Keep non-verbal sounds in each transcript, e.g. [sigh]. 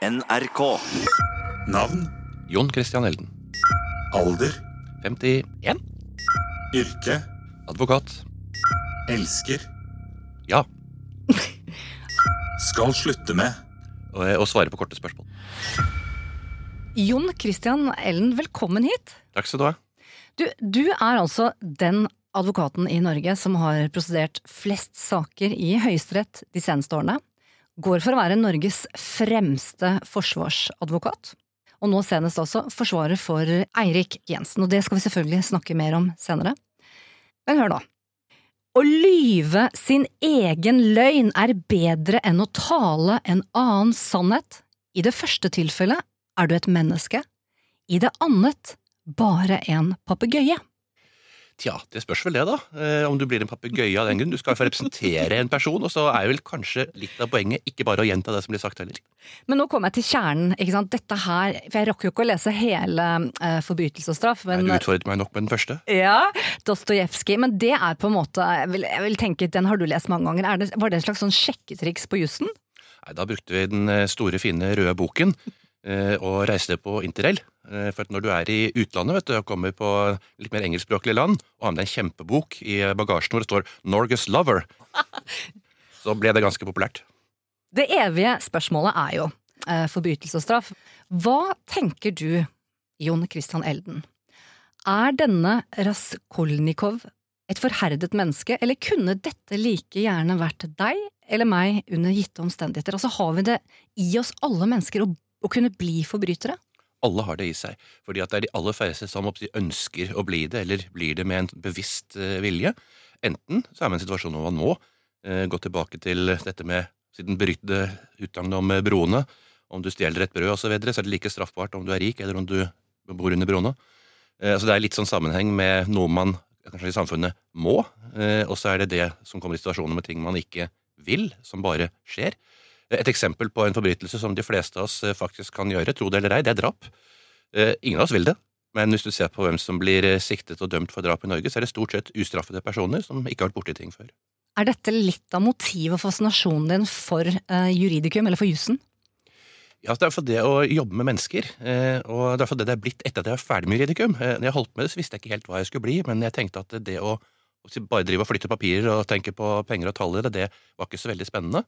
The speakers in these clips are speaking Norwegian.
NRK. Navn, Jon Christian Elden. alder, 51. yrke, Advokat. elsker, Ja. [laughs] skal slutte med, Og, og svare på korte spørsmål. Jon Christian Ellen, velkommen hit. Takk skal du ha. Du, du er altså den advokaten i Norge som har prosedert flest saker i Høyesterett de seneste årene. Går for å være Norges fremste forsvarsadvokat. Og nå senest også forsvarer for Eirik Jensen, og det skal vi selvfølgelig snakke mer om senere. Men hør nå. Å lyve sin egen løgn er bedre enn å tale en annen sannhet. I det første tilfellet er du et menneske, i det annet bare en papegøye. Tja, det spørs vel det, da. Eh, om du blir en papegøye av den grunn. Du skal jo få representere en person, og så er vel kanskje litt av poenget ikke bare å gjenta det som blir sagt heller. Men nå kommer jeg til kjernen. ikke sant? Dette her, for Jeg rakk jo ikke å lese hele eh, Forbrytelse og straff. Nei, Men, du utfordret meg nok med den første. ja, Dostojevskij. Men det er på en måte jeg vil, jeg vil tenke, Den har du lest mange ganger. Er det, var det en slags sånn sjekketriks på jussen? Nei, Da brukte vi den eh, store, fine røde boken eh, og reiste på interrail. Eh, For når du er i utlandet vet du, og kommer på litt mer engelskspråklige land, og har med deg en kjempebok i bagasjen hvor det står 'Norges Lover', [laughs] så ble det ganske populært. Det evige spørsmålet er jo eh, forbrytelse og straff. Hva tenker du, Jon Christian Elden? Er denne Raskolnikov et forherdet menneske, eller kunne dette like gjerne vært deg eller meg under gitte omstendigheter? Altså Har vi det i oss alle mennesker å, å kunne bli forbrytere? Alle har det i seg, fordi at det er de aller færreste som de ønsker å bli det, eller blir det med en bevisst eh, vilje. Enten så er man i en situasjon hvor man må eh, gå tilbake til dette med siden beryktede utsagnet om eh, broene. Om du stjeler et brød osv., så, videre, så er det like straffbart om du er rik eller om du bor under broene. Så det er litt sånn sammenheng med noe man kanskje i samfunnet må, og så er det det som kommer i situasjoner med ting man ikke vil, som bare skjer. Et eksempel på en forbrytelse som de fleste av oss eh, faktisk kan gjøre, tro det eller ei, det er drap. Eh, Ingen av oss vil det, men hvis du ser på hvem som blir eh, siktet og dømt for drap i Norge, så er det stort sett ustraffede personer som ikke har vært borti ting før. Er dette litt av motivet og fascinasjonen din for juridikum, eller for jussen? Ja, det er for det å jobbe med mennesker, og det er for det det er blitt etter at jeg var ferdig med juridikum. Når jeg holdt med det, så visste jeg ikke helt hva jeg skulle bli, men jeg tenkte at det å bare drive og flytte papirer og tenke på penger og tall i det, det var ikke så veldig spennende.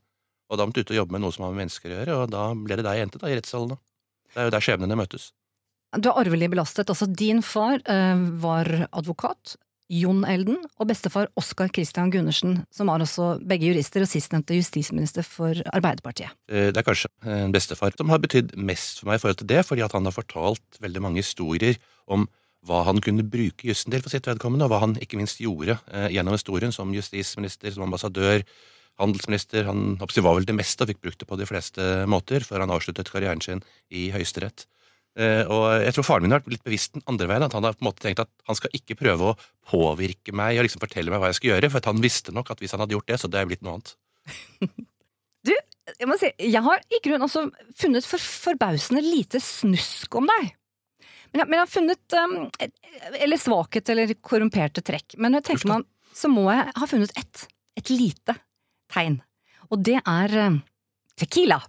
Og da måtte du ut og jobbe med noe som har med mennesker å gjøre, og da ble det deg jeg endte da, i rettssalene. Det er jo der skjebnene møtes. Du er arvelig belastet. Altså, din far eh, var advokat, Jon Elden, og bestefar Oskar Christian Gundersen, som var også begge jurister og sistnevnte justisminister for Arbeiderpartiet. Eh, Det er kanskje en bestefar som har betydd mest for meg i forhold til det, fordi at han har fortalt veldig mange historier om hva han kunne bruke jussen til for sitt vedkommende, og hva han ikke minst gjorde eh, gjennom historien som justisminister, som ambassadør, handelsminister. Han var vel det meste og fikk brukt det på de fleste måter før han avsluttet karrieren sin i Høyesterett. Eh, og jeg tror faren min har vært litt bevisst den andre veien. At han har på en måte tenkt at han skal ikke prøve å påvirke meg og liksom fortelle meg hva jeg skal gjøre, for at han visste nok at hvis han hadde gjort det, så hadde jeg blitt noe annet. [laughs] Du, jeg må si, jeg har i grunnen også funnet for, forbausende lite snusk om deg. Men jeg, men jeg har funnet um, Eller svakhet eller korrumperte trekk. Men når jeg tenker meg om, så må jeg ha funnet ett. Et lite tegn. Og det er tequila. tequila.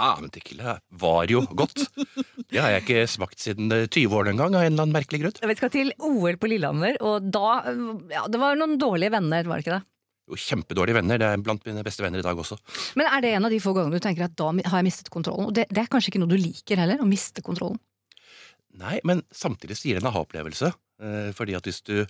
Ah, men tequila var jo godt. Det har jeg ikke smakt siden eh, 20 år en av en eller annen merkelig grunn. Vi skal til OL på Lillehammer, og da Ja, det var noen dårlige venner, var det ikke det? Jo, kjempedårlige venner. Det er blant mine beste venner i dag også. Men er det en av de få gangene du tenker at da har jeg mistet kontrollen? Og det, det er kanskje ikke noe du liker heller, å miste kontrollen? Nei, men samtidig sier det en aha-opplevelse. Eh, fordi at hvis du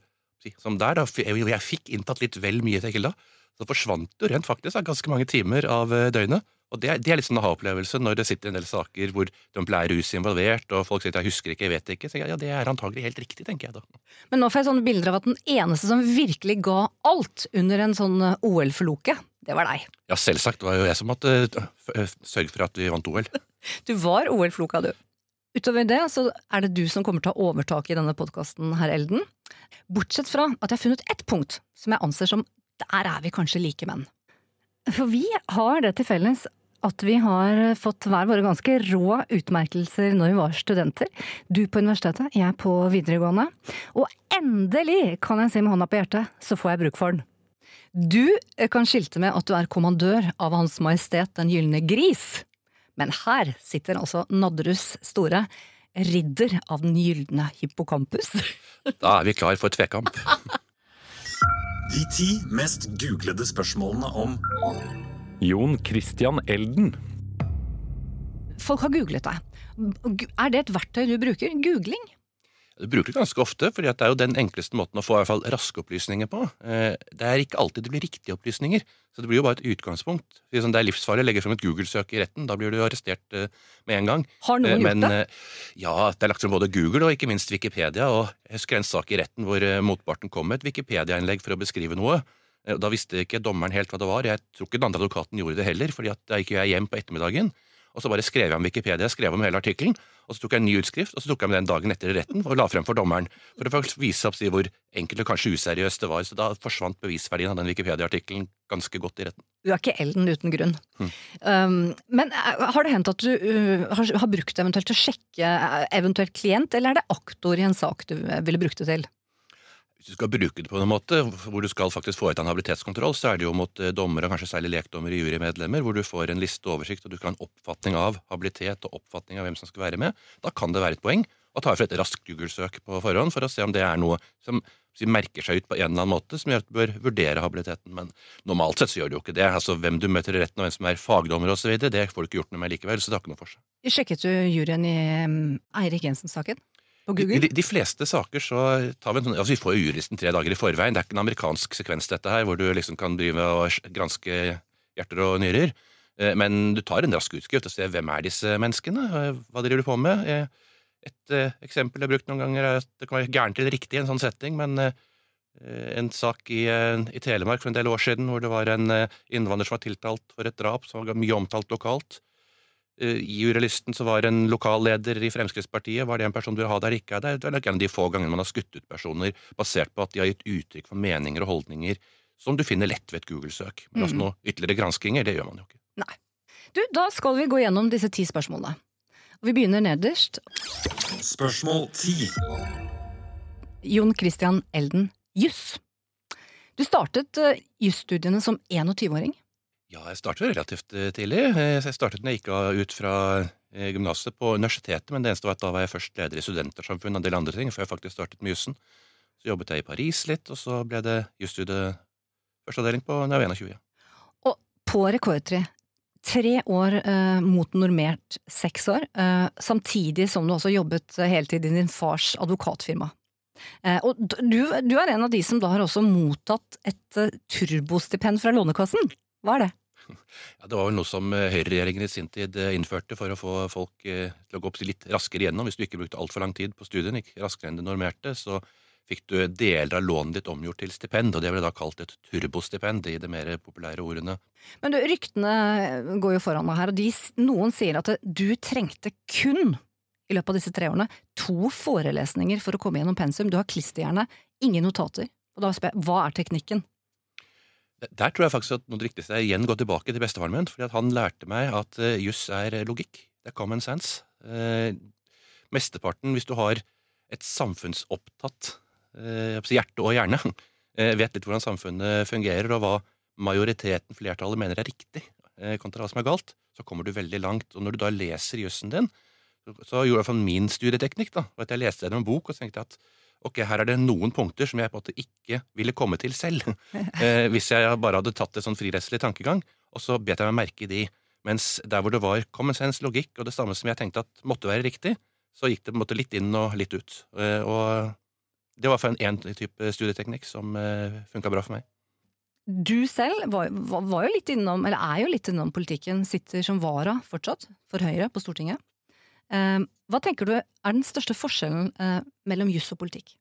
Som der, da. Jeg, jeg fikk inntatt litt vel mye tequila. Så forsvant du rent faktisk av ganske mange timer av eh, døgnet. Og det, det er litt sånn aha-opplevelse når det sitter en del saker hvor det er rus involvert, og folk sier 'jeg husker ikke, jeg vet ikke'. Så jeg, ja, det er antagelig helt riktig, tenker jeg da. Men nå får jeg sånne bilder av at den eneste som virkelig ga alt under en sånn eh, OL-forloke, det var deg. Ja, selvsagt. Det var jo jeg som måtte eh, sørge for at vi vant OL. [laughs] Du var OL-floka, du. Utover det så er det du som kommer til å ha overtaket i denne podkasten, herr Elden. Bortsett fra at jeg har funnet ett punkt som jeg anser som der er vi kanskje like menn. For vi har det til felles at vi har fått hver våre ganske rå utmerkelser når vi var studenter. Du på universitetet, jeg på videregående. Og endelig, kan jeg si med hånda på hjertet, så får jeg bruk for den. Du kan skilte med at du er kommandør av Hans Majestet Den gylne gris. Men her sitter altså Nadderus store ridder av den gylne hippocampus. Da er vi klar for tvekamp. [laughs] De ti mest googlede spørsmålene om Jon Christian Elden. Folk har googlet deg. Er det et verktøy du bruker? Googling? Du bruker det ganske ofte, for det er jo den enkleste måten å få i hvert fall raske opplysninger på. Eh, Det er ikke alltid det blir riktige opplysninger, så det blir jo bare et utgangspunkt. Det er livsfarlig å legge frem et Google-søk i retten, da blir du arrestert eh, med en gang. Har noen Eh, Men gjort det? ja, det er lagt frem både Google og ikke minst Wikipedia. og Jeg husker en sak i retten hvor motparten kom med et Wikipedia-innlegg for å beskrive noe. Da visste ikke dommeren helt hva det var. Jeg tror ikke den andre advokaten gjorde det heller, fordi at da gikk jeg hjem på ettermiddagen. Og så bare skrev jeg om Wikipedia, skrev om hele artikkelen, og så tok jeg en ny utskrift, og så tok jeg med den dagen etter i retten og la frem for dommeren. For å vise opp si, hvor enkelt og kanskje useriøst det var. Så da forsvant bevisverdien av den Wikipedia-artikkelen ganske godt i retten. Du er ikke Elden uten grunn. Hmm. Um, men eh, har det hendt at du uh, har, har brukt det eventuelt til å sjekke eh, eventuelt klient, eller er det aktor i en sak du eh, ville brukt det til? Hvis du skal bruke det på en måte hvor du skal faktisk foreta en habilitetskontroll, så er det jo mot eh, dommere, og kanskje særlig lekdommere, jurymedlemmer, hvor du får en liste og oversikt, og du skal ha en oppfatning av habilitet og oppfatning av hvem som skal være med. Da kan det være et poeng å ta for et raskt Google-søk på forhånd for å se om det er noe som merker seg ut på en eller annen måte, som gjør at du bør vurdere habiliteten. Men normalt sett så gjør du jo ikke det. Altså Hvem du møter i retten, og hvem som er fagdommer osv., det får du ikke gjort noe med likevel, så det har ikke noe for seg. Sjekket du juryen i um, Eirik Jensen-saken på I Google? de, de fleste saker så tar vi en sånn Altså, vi får jo juristen tre dager i forveien. Det er ikke en amerikansk sekvens, dette her, hvor du liksom kan drive å granske hjerter og nyrer. Eh, Men du tar en rask utskrift og ser hvem er disse menneskene, Eh, hva driver du på med. Eh, Et eksempel jeg har brukt noen ganger, er at det kan være gærent eller riktig i en sånn setting, men en sak i, i Telemark for en del år siden hvor det var en innvandrer som var tiltalt for et drap som var mye omtalt lokalt. Eh, I jurylisten så var en lokalleder i Fremskrittspartiet. Var det en person du vil ha der, ikke er det? Det er nok en av de få gangene man har skutt ut personer basert på at de har gitt uttrykk for meninger og holdninger som du finner lett ved et Google-søk. Men altså Mm. noe ytterligere granskinger, det gjør man jo ikke. Du, da skal vi gå gjennom disse ti spørsmålene. Og vi begynner nederst. Spørsmål 10. Jon Christian Elden, juss. Du startet uh, jusstudiene som 21-åring. Ja, jeg startet relativt eh, tidlig. Eh, Jeg startet når jeg gikk ut fra eh, gymnaset på universitetet, men det eneste var at da var jeg først leder i Studentersamfunnet og en del andre ting, før jeg faktisk startet med jussen. Så jobbet jeg i Paris litt, og så ble det jusstudiet førsteavdeling på da jeg var 21. Og på rekordtre. Tre år eh, mot normert seks år, eh, samtidig som du også jobbet heltid i din fars advokatfirma. Eh, og du, du er en av de som da har også mottatt et turbostipend fra Lånekassen. Hva er det? Ja, Det var vel noe som eh, høyreregjeringen i sin tid eh, innførte for å få folk eh, til å gå opp litt raskere igjennom. Hvis du ikke brukte altfor lang tid på studiene, ikke raskere enn det normerte, så fikk du deler av lånet ditt omgjort til stipend, og det ble da kalt et turbostipend i de mer populære ordene. Men du, ryktene går jo foran meg her, og de, noen sier at du trengte kun, i løpet av disse tre årene, to forelesninger for å komme gjennom pensum. Du har klisterhjerne, ingen notater. Og da spør jeg, hva er teknikken? Der tror jeg faktisk at noe riktigste er igjen gå tilbake til bestefaren min, fordi han lærte meg at uh, juss er eh, logikk. Det er common sense. Uh, mesteparten, hvis du har et samfunnsopptatt jeg si hjerte og hjerne, uh, [laughs] vet litt hvordan samfunnet fungerer, og hva majoriteten, flertallet, mener er riktig, kontra hva som er galt, så kommer du veldig langt. Og når du da leser jussen din, så, så gjorde hvert fall min studieteknikk da, og at jeg leste gjennom en bok og så tenkte jeg at ok, her er det noen punkter som jeg på en måte ikke ville komme til selv. [laughs] eh, hvis jeg bare hadde tatt en sånn frirettslig tankegang, og så bet jeg meg merke i de. Mens der hvor det var common sense, logikk og det samme som jeg tenkte at måtte være riktig, så gikk det på en måte litt inn og litt ut. Eh, og det var for en, en type studieteknikk som eh, funka bra for meg. Du selv var, var, var jo litt innom, eller er jo litt innom politikken, sitter som vara fortsatt for Høyre på Stortinget. Eh, hva tenker du er den største forskjellen eh, mellom juss og politikk?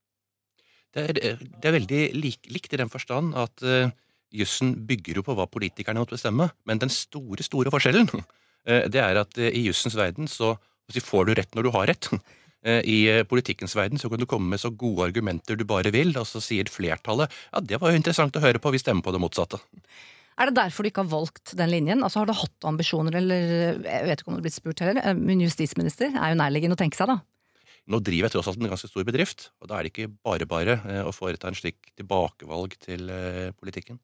Det er, det er veldig lik, likt i den forstand at uh, jussen bygger jo på hva politikerne måtte bestemme, men den store, store forskjellen [laughs] eh, det er at i jussens verden så får du rett når du har rett. [laughs] I politikkens verden så kan du komme med så gode argumenter du bare vil, og så sier flertallet ja, det var jo interessant å høre på, vi stemmer på det motsatte. Er det derfor du ikke har valgt den linjen? Altså Har du hatt ambisjoner, eller jeg vet ikke om du har blitt spurt heller, Min men justisminister er jo nærliggende å tenke seg, da. Nå driver jeg tross alt en ganske stor bedrift, og da er det ikke bare bare eh, å foreta en slik tilbakevalg til eh, politikken.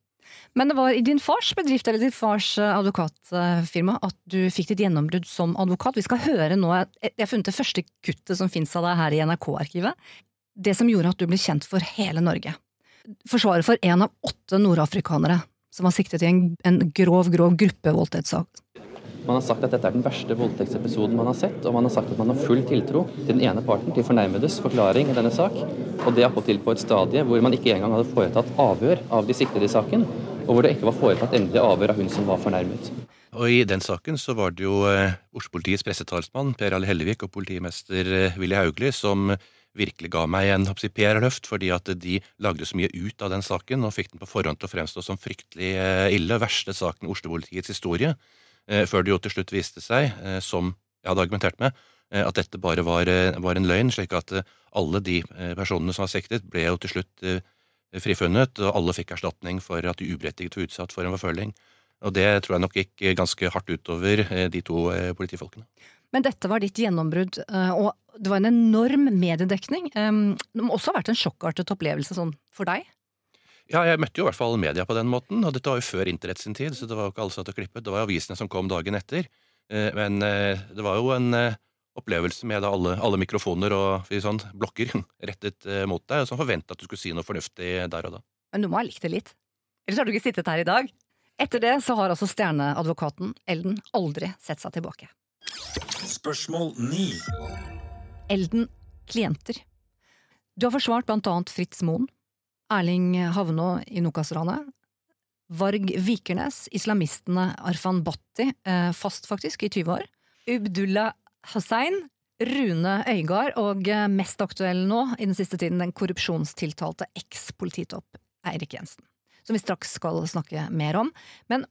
Men det var i din fars bedrift eller din fars eh, advokatfirma at du fikk ditt gjennombrudd som advokat. Vi skal høre nå, Jeg har funnet det første kuttet som fins av deg her i NRK-arkivet. Det som gjorde at du ble kjent for hele Norge. Forsvaret for en av åtte nordafrikanere som var siktet i en, en grov, grov gruppevoldtektssak. Man har sagt at dette er den verste voldtektsepisoden man har sett, og man har sagt at man har full tiltro til den ene parten, til fornærmedes forklaring i denne sak. Og det attpåtil på et stadie hvor man ikke engang hadde foretatt avhør av de siktede i saken, og hvor det ikke var foretatt endelig avhør av hun som var fornærmet. Og I den saken så var det jo eh, Oslo-politiets pressetalsmann Per Ale Hellevik og politimester eh, Willy Hauglie som virkelig ga meg en PR-løft, fordi at de lagde så mye ut av den saken og fikk den på forhånd til å fremstå som fryktelig eh, ille. Verste saken i Oslo-politiets historie. Eh, før det jo til slutt viste seg, eh, som jeg hadde argumentert med, at dette bare var, var en løgn, slik at alle de personene som var siktet, ble jo til slutt frifunnet, og alle fikk erstatning for at de uberettiget var utsatt for en forfølging. Og det tror jeg nok gikk ganske hardt utover de to politifolkene. Men dette var ditt gjennombrudd, og det var en enorm mediedekning. Det må også ha vært en sjokkartet opplevelse sånn for deg? Ja, jeg møtte jo i hvert fall media på den måten, og dette var jo før internett sin tid, så det var jo ikke alle satt og klippet. Det var jo avisene som kom dagen etter. Eh, men eh, det var jo en eh, opplevelse med alle, alle mikrofoner og sånn, blokker [laughs] rettet mot deg, og som forventa at du skulle si noe fornuftig der og da. Men du må ha likt det litt. Ellers har du ikke sittet her i dag. Etter det så har altså stjerneadvokaten Elden aldri sett seg tilbake. Spørsmål 9. Elden klienter. Du har forsvart blant annet Fritz Moen, Erling Havnå i Nokas-ranet. Varg Vikernes, islamistene Arfan Bhatti, eh, fast faktisk, i 20 år. Ubdullah Hussein, Rune Øygard og eh, mest aktuell nå i den siste tiden den korrupsjonstiltalte eks-polititopp Eirik Jensen. Som vi straks skal snakke mer om. Men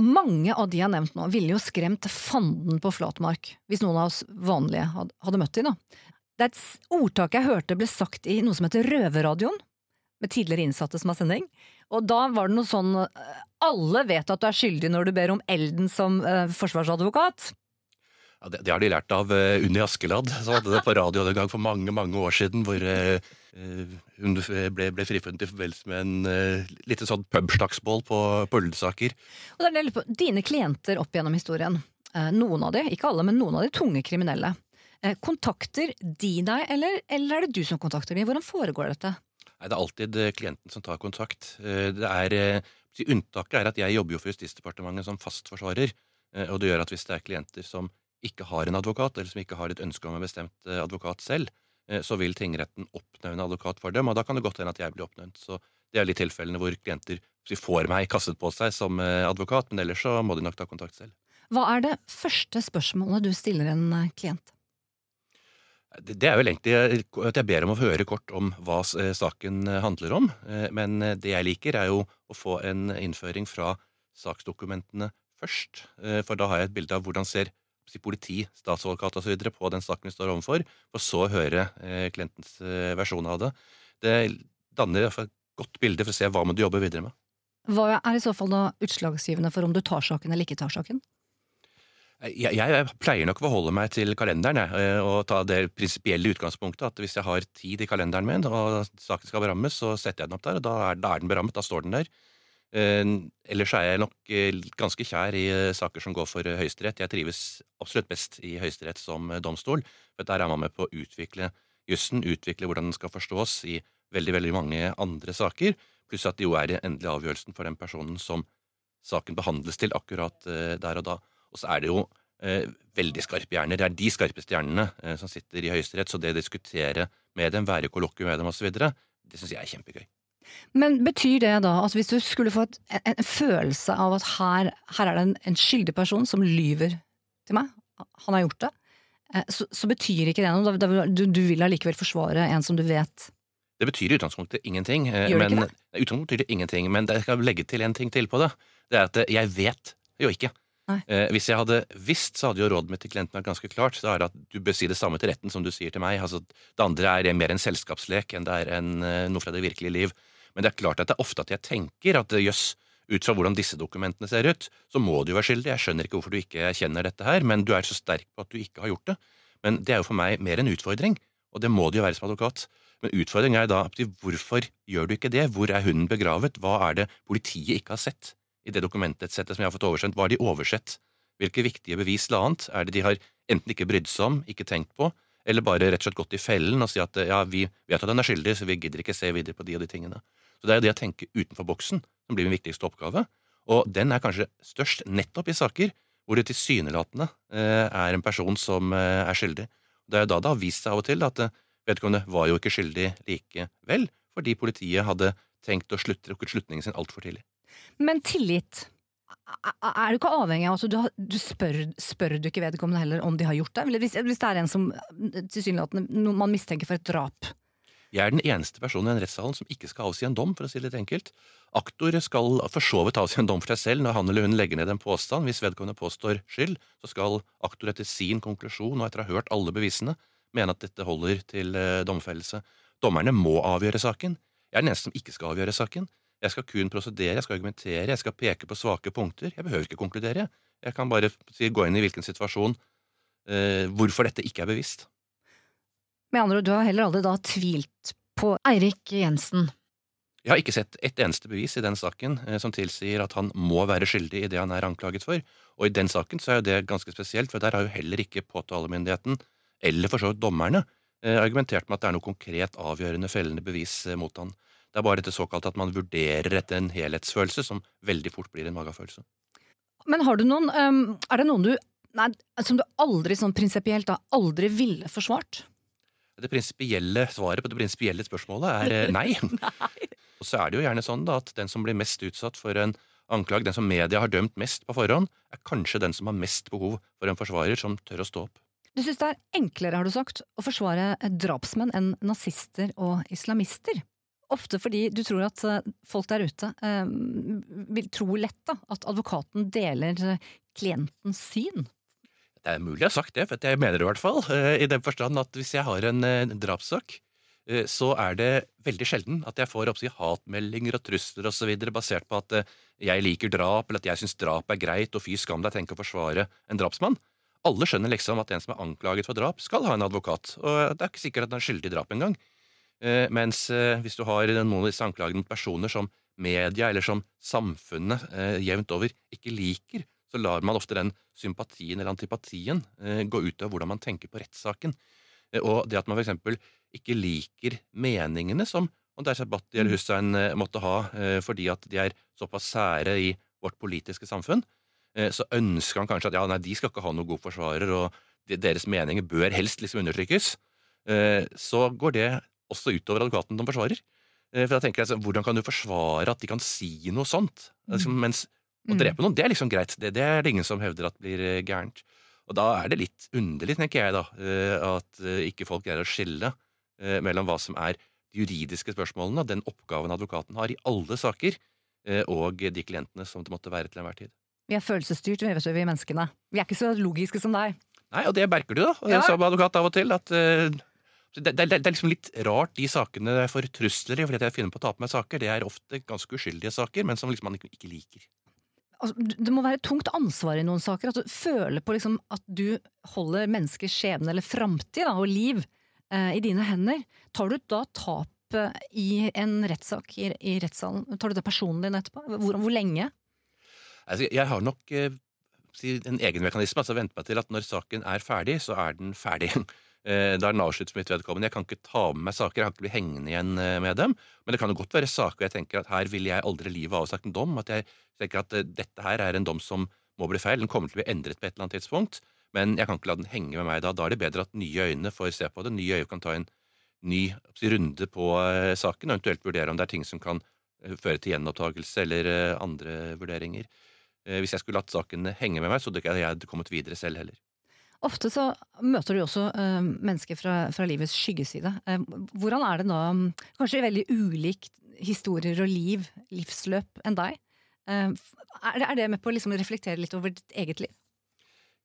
mange av de jeg har nevnt nå, ville jo skremt fanden på flatmark hvis noen av oss vanlige hadde møtt dem. Det er et ordtak jeg hørte ble sagt i noe som heter Røverradioen med tidligere innsatte som har sending. Og da var det noe sånn eh, Alle vet at du er skyldig når du ber om Elden som uh, forsvarsadvokat. Ja, det, det, har de lært av uh, Unni Askeladd, som hadde det på radio en gang for mange mange år siden. Hvor uh, hun ble, ble, frifunnet i forbindelse med en uh, lite sånn pubslagsmål på, på Ullensaker. Er Dine klienter opp gjennom historien, noen av de, ikke alle, men noen av de tunge kriminelle. kontakter de deg, eller, eller er det du som kontakter dem? Hvordan foregår dette? Nei, Det er alltid klienten som tar kontakt. Det er, unntaket er at jeg jobber jo for Justisdepartementet som fastforsvarer. Og det gjør at hvis det er klienter som ikke har en advokat, eller som ikke har et ønske om en bestemt advokat selv, så vil tingretten oppnevne advokat for dem, og da kan det godt hende at jeg blir oppnevnt. Så det er de tilfellene hvor klienter får meg kastet på seg som advokat, men ellers så må de nok ta kontakt selv. Hva er det første spørsmålet du stiller en klient? Det er vel egentlig at jeg ber om å høre kort om hva eh, saken eh, handler om. Eh, men det jeg liker, er jo å få en innføring fra saksdokumentene først. For da har jeg et bilde av hvordan ser politi, statsadvokat osv. på den saken vi står overfor, for så å høre klientens versjon av det. Det danner et godt bilde for å se hva må du jobbe videre med. Hva er i så fall da utslagsgivende for om du tar saken eller ikke tar saken? Jeg, jeg, pleier nok å forholde meg til kalenderen jeg, eh, og ta det prinsipielle utgangspunktet at hvis jeg har tid i kalenderen min og saken skal berammes, så setter jeg den opp der, og da er, da er den berammet. Da står den der. Eh, ellers er jeg nok eh, ganske kjær i eh, saker som går for Høyesterett. Jeg trives absolutt best i Høyesterett som domstol, for der er man med på å utvikle jussen, utvikle hvordan den skal forstås i veldig, veldig mange andre saker, pluss at det jo er den endelige avgjørelsen for den personen som saken behandles til akkurat der og da. Og så er det jo veldig skarpe hjerner. Det er de skarpeste hjernene som sitter i Høyesterett, så det å diskutere med dem, være i kollokvium med dem osv., det syns jeg er kjempegøy. Men betyr det da at hvis du skulle få en, en følelse av at her, her er det en, en, skyldig person som lyver til meg, han har gjort det, eh, så, så betyr ikke det noe? Du, du vil allikevel forsvare en som du vet det betyr i utgangspunktet ingenting. Eh, Gjør det men, ikke det? Utgangspunktet betyr det ingenting, men jeg skal legge til en ting til på det. Det er at eh, jeg vet jo ikke. Eh, hvis jeg hadde visst, så hadde jo rådet mitt til klienten vært ganske klart. Så er det at Du bør si det samme til retten som du sier til meg. Altså, det andre er mer en selskapslek enn det er en, noe fra det virkelige liv. Men det er klart at det er ofte at jeg tenker at eh, jøss, ut fra hvordan disse dokumentene ser ut, så må du være skyldig. Jeg skjønner ikke hvorfor du ikke kjenner dette her, men du er så sterk på at du ikke har gjort det. Men det er jo for meg mer en utfordring, og det må det jo være som advokat. Men utfordringen er da hvorfor gjør du ikke det? Hvor er hunden begravet? Hva er det politiet ikke har sett i det dokumentsettet som jeg har fått oversendt? Hva har de oversett? Hvilke viktige bevis eller annet er det de har enten ikke brydd seg om, ikke tenkt på, eller bare rett og slett gått i fellen og si at ja, vi vet at han er skyldig, så vi gidder ikke se videre på de og de tingene. Så det er jo det å tenke utenfor boksen som blir min viktigste oppgave, og den er kanskje størst nettopp i saker hvor det tilsynelatende eh, er en person som eh, er skyldig. Det er jo da det har vist seg av og til at eh, vedkommende var jo ikke skyldig likevel, fordi politiet hadde tenkt å slutte, trukket slutningen sin altfor tidlig. Men tillit, er du ikke avhengig av altså, du, du spør, spør, du ikke vedkommende heller om de har gjort det? Hvis, hvis det er en som tilsynelatende man mistenker for et drap? Jeg er den eneste personen i den rettssalen som ikke skal avsi en dom, for å si det litt enkelt. Aktor skal for så vidt avsi en dom for seg selv når han eller hun legger ned en påstand. Hvis vedkommende påstår skyld, så skal aktor etter sin konklusjon og etter å ha hørt alle bevisene mene at dette holder til eh, domfellelse. Dommerne må avgjøre saken. Jeg er den eneste som ikke skal avgjøre saken. Jeg skal kun prosedere, jeg skal argumentere, jeg skal peke på svake punkter. Jeg behøver ikke konkludere. Jeg kan bare gå inn i hvilken situasjon eh, hvorfor dette ikke er bevisst. Med andre ord, du har heller aldri da tvilt på Eirik Jensen? Jeg har ikke sett et eneste bevis i den saken eh, som tilsier at han må være skyldig i det han er anklaget for. Og i den saken så er jo det ganske spesielt, for der har jo heller ikke påtalemyndigheten, eller for så vidt dommerne, eh, argumentert med at det er noe konkret avgjørende fellende bevis eh, mot han. Det er bare dette såkalte at man vurderer etter en helhetsfølelse, som veldig fort blir en magefølelse. Men har du noen Er det noen du nei, som du aldri sånn prinsipielt da aldri ville forsvart? Det prinsipielle svaret på det prinsipielle spørsmålet er eh, [laughs] nei. nei. Og så er det jo gjerne sånn da at den som blir mest utsatt for en anklag, den som media har dømt mest på forhånd, er kanskje den som har mest behov for en forsvarer som tør å stå opp. Du syns det er enklere, har du sagt, å forsvare drapsmenn enn nazister og islamister? Ofte fordi du tror at eh, folk der ute eh, vil tro lett da, at advokaten deler eh, klientens syn. Det er mulig jeg har sagt det, for jeg mener det i hvert fall. Eh, I den forstand at hvis jeg har en, en drapssak, så er det veldig sjelden at jeg får oppsi, hatmeldinger og trusler osv. basert på at jeg liker drap, eller at jeg syns drap er greit, og fy skam deg, tenk å forsvare en drapsmann. Alle skjønner liksom at en som er anklaget for drap, skal ha en advokat, og det er ikke sikkert at han er skyldig i drap engang. Eh, mens eh, hvis du har noen av disse anklagene mot personer som media eller som samfunnet eh, jevnt over ikke liker, så lar man ofte den sympatien eller antipatien gå ut av hvordan man tenker på rettssaken. Og det at man f.eks. ikke liker meningene som Ondar Sabati eller mm. Hussein måtte ha fordi at de er såpass sære i vårt politiske samfunn, så ønsker han kanskje at ja, nei, de skal ikke ha noen god forsvarer, og deres meninger bør helst liksom undertrykkes. Så går det også utover advokaten som forsvarer. Eh, for da tenker jeg, altså, Hvordan kan du forsvare at de kan si noe sånt? Altså, mens å mm. drepe noen, det er liksom greit. Det, det, er det ingen som hevder at blir eh, gærent. Og da er det litt underlig, tenker jeg, da, at ikke folk greier å skille mellom hva som er de juridiske spørsmålene, den oppgaven advokaten har i alle saker, og de klientene som det måtte være til enhver tid. Vi er følelsesstyrt, vi, menneskene. Vi er ikke så logiske som deg. Nei, og det merker du da, ja. som advokat av og til. at det, det, det, er liksom litt rart, de sakene jeg får trusler i fordi jeg finner på å ta på meg saker. Det er ofte ganske uskyldige saker, men som liksom man ikke liker. Altså, det må være tungt ansvar i noen saker. At du føler på liksom at du holder menneskers skjebne eller framtid og liv eh, i dine hender. Tar du da tap eh, i en rettssak i, i rettssalen? Tar du det personlig etterpå? Hvor, hvor lenge? Altså, jeg har nok eh, en egen mekanisme. altså Vente meg til at når saken er ferdig, så er den ferdig. [laughs] Eh, da er for mitt vedkommende. Jeg kan ikke ta med meg saker, jeg kan ikke bli hengende igjen eh, med dem. Men det kan jo godt være saker jeg tenker at her vil jeg aldri livet avsagt en dom. At jeg tenker at eh, dette her er en dom som må bli feil. Den kommer til å bli endret på et eller annet tidspunkt. Men jeg kan ikke la den henge med meg da. Da er det bedre at nye øyne får se på det. Nye øyne kan ta en ny runde på saken, og eventuelt vurdere om det er ting som kan føre til gjenopptakelse eller andre vurderinger. Hvis jeg skulle latt saken henge med meg, så hadde jeg ikke kommet videre selv heller. Ofte så møter du også uh, mennesker fra, fra, livets skyggeside. Uh, hvordan er det nå, kanskje veldig ulikt historier og liv, livsløp, enn deg? Uh, er, det, med på å liksom reflektere litt over ditt eget liv?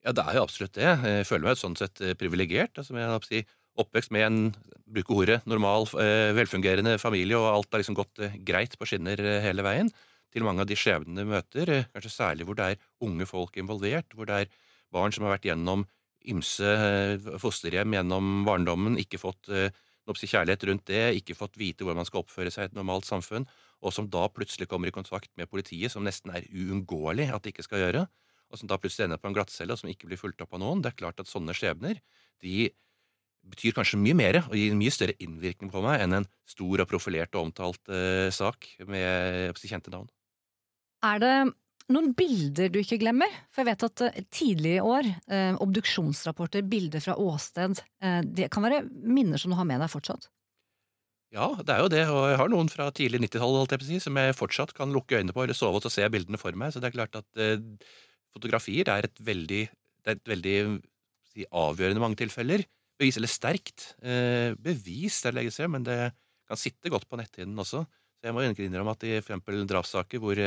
Ja, det er jo absolutt det. Jeg føler meg sånn sett privilegert. Altså, jeg si, oppvekst med en bruke ordet, normal, velfungerende familie, og alt har liksom gått greit på skinner hele veien. Til mange av de skjebnene vi møter, kanskje særlig hvor det er unge folk involvert, hvor det er barn som har vært gjennom ymse eh, fosterhjem gjennom barndommen, ikke fått eh, kjærlighet rundt det, ikke fått vite hvordan man skal oppføre seg i et normalt samfunn, og som da plutselig kommer i kontakt med politiet, som nesten er uunngåelig at de ikke skal gjøre, og som da plutselig ender på en glattcelle, og som ikke blir fulgt opp av noen. Det er klart at sånne skjebner de betyr kanskje mye mer og gir mye større innvirkning på meg enn en stor og profilert og omtalt uh, sak med kjente navn. Er det noen bilder du ikke glemmer? For jeg vet at tidligere i år, eh, obduksjonsrapporter, bilder fra åsted, eh, det kan være minner som du har med deg fortsatt? Ja, det er jo det, og jeg har noen fra tidlig 90-tall si, som jeg fortsatt kan lukke øynene på eller sove og så ser jeg bildene for meg. Så det er klart at fotografier er et veldig, det er et veldig si, avgjørende mange tilfeller. Bevis, eller sterkt. Bevis, det legges jeg, men det kan sitte godt på netthinnen også. Så jeg må innrømme at i for eksempel drapssaker hvor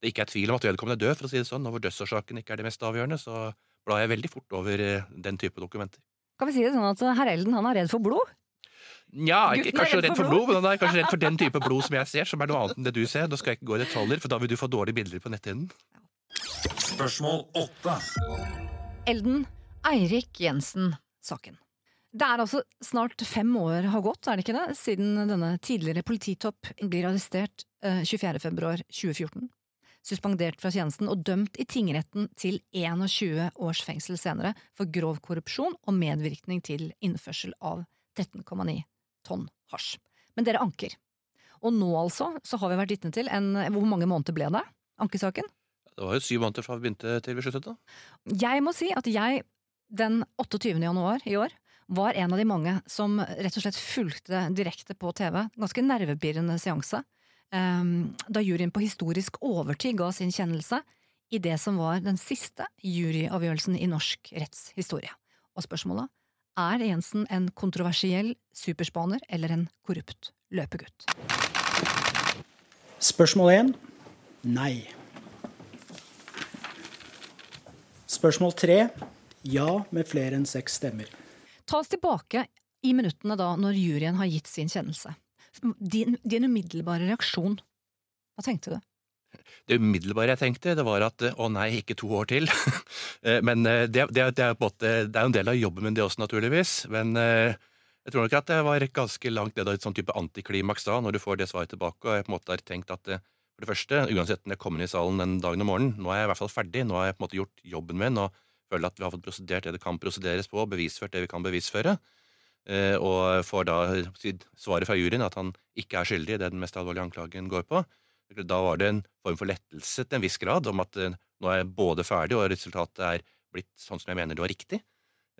det ikke er tvil om at vedkommende er død, for å si det sånn, og hvor dødsårsaken ikke er det mest avgjørende, så blar jeg veldig fort over eh, den type dokumenter. Kan vi si det sånn at herr Elden han er redd for blod? Nja, ikke er kanskje redd redd for for blod, men han er kanskje redd for den type blod som jeg ser, som er noe annet enn det du ser. Nå skal jeg ikke gå i detaljer, for da vil du få dårlige bilder på netthinnen. Spørsmål åtte. Elden Eirik Jensen-saken. Det er altså snart fem år har gått, er det ikke det, siden denne tidligere polititopp blir arrestert eh, 24. februar 2014. Suspendert fra tjenesten og dømt i tingretten til 21 års fengsel senere for grov korrupsjon og medvirkning til innførsel av 13,9 tonn hasj. Men dere anker. Og nå altså så har vi vært vitne til en Hvor mange måneder ble det? Ankesaken? Det var jo syv måneder fra vi begynte til vi sluttet. da. Jeg må si at jeg den 28. januar i år var en av de mange som rett og slett fulgte direkte på TV. Ganske nervepirrende seanse. Ehm, da juryen på historisk overtid ga sin kjennelse i det som var den siste juryavgjørelsen i norsk rettshistorie. Og spørsmålet er Jensen en kontroversiell superspaner eller en korrupt løpegutt? Spørsmål 1. Nei. Spørsmål 3. Ja, med flere enn seks stemmer. Ta oss tilbake i minuttene da når juryen har gitt sin kjennelse. Din, din umiddelbare reaksjon. Hva tenkte du? Det umiddelbare jeg tenkte, det var at å nei, ikke to år til. [laughs] Eh, Men eh, det, det, det, er jo en del av jobben min, det også, naturligvis. Men eh, jeg tror nok at det var ganske langt ned av et sånn type antiklimaks da, når du får det svaret tilbake, og jeg på en måte har tenkt at for det første, uansett når jeg kommer inn i salen den dagen om morgenen, nå er jeg i hvert fall ferdig, nå har jeg på en måte gjort jobben min, og føler at vi har fått prosedert det det kan prosederes på, bevisført det vi kan bevisføre, og får da svaret fra juryen at han ikke er skyldig i det den mest alvorlige anklagen går på. Da var det en form for lettelse til en viss grad om at eh, nå er jeg både ferdig, og resultatet er blitt sånn som jeg mener det var riktig.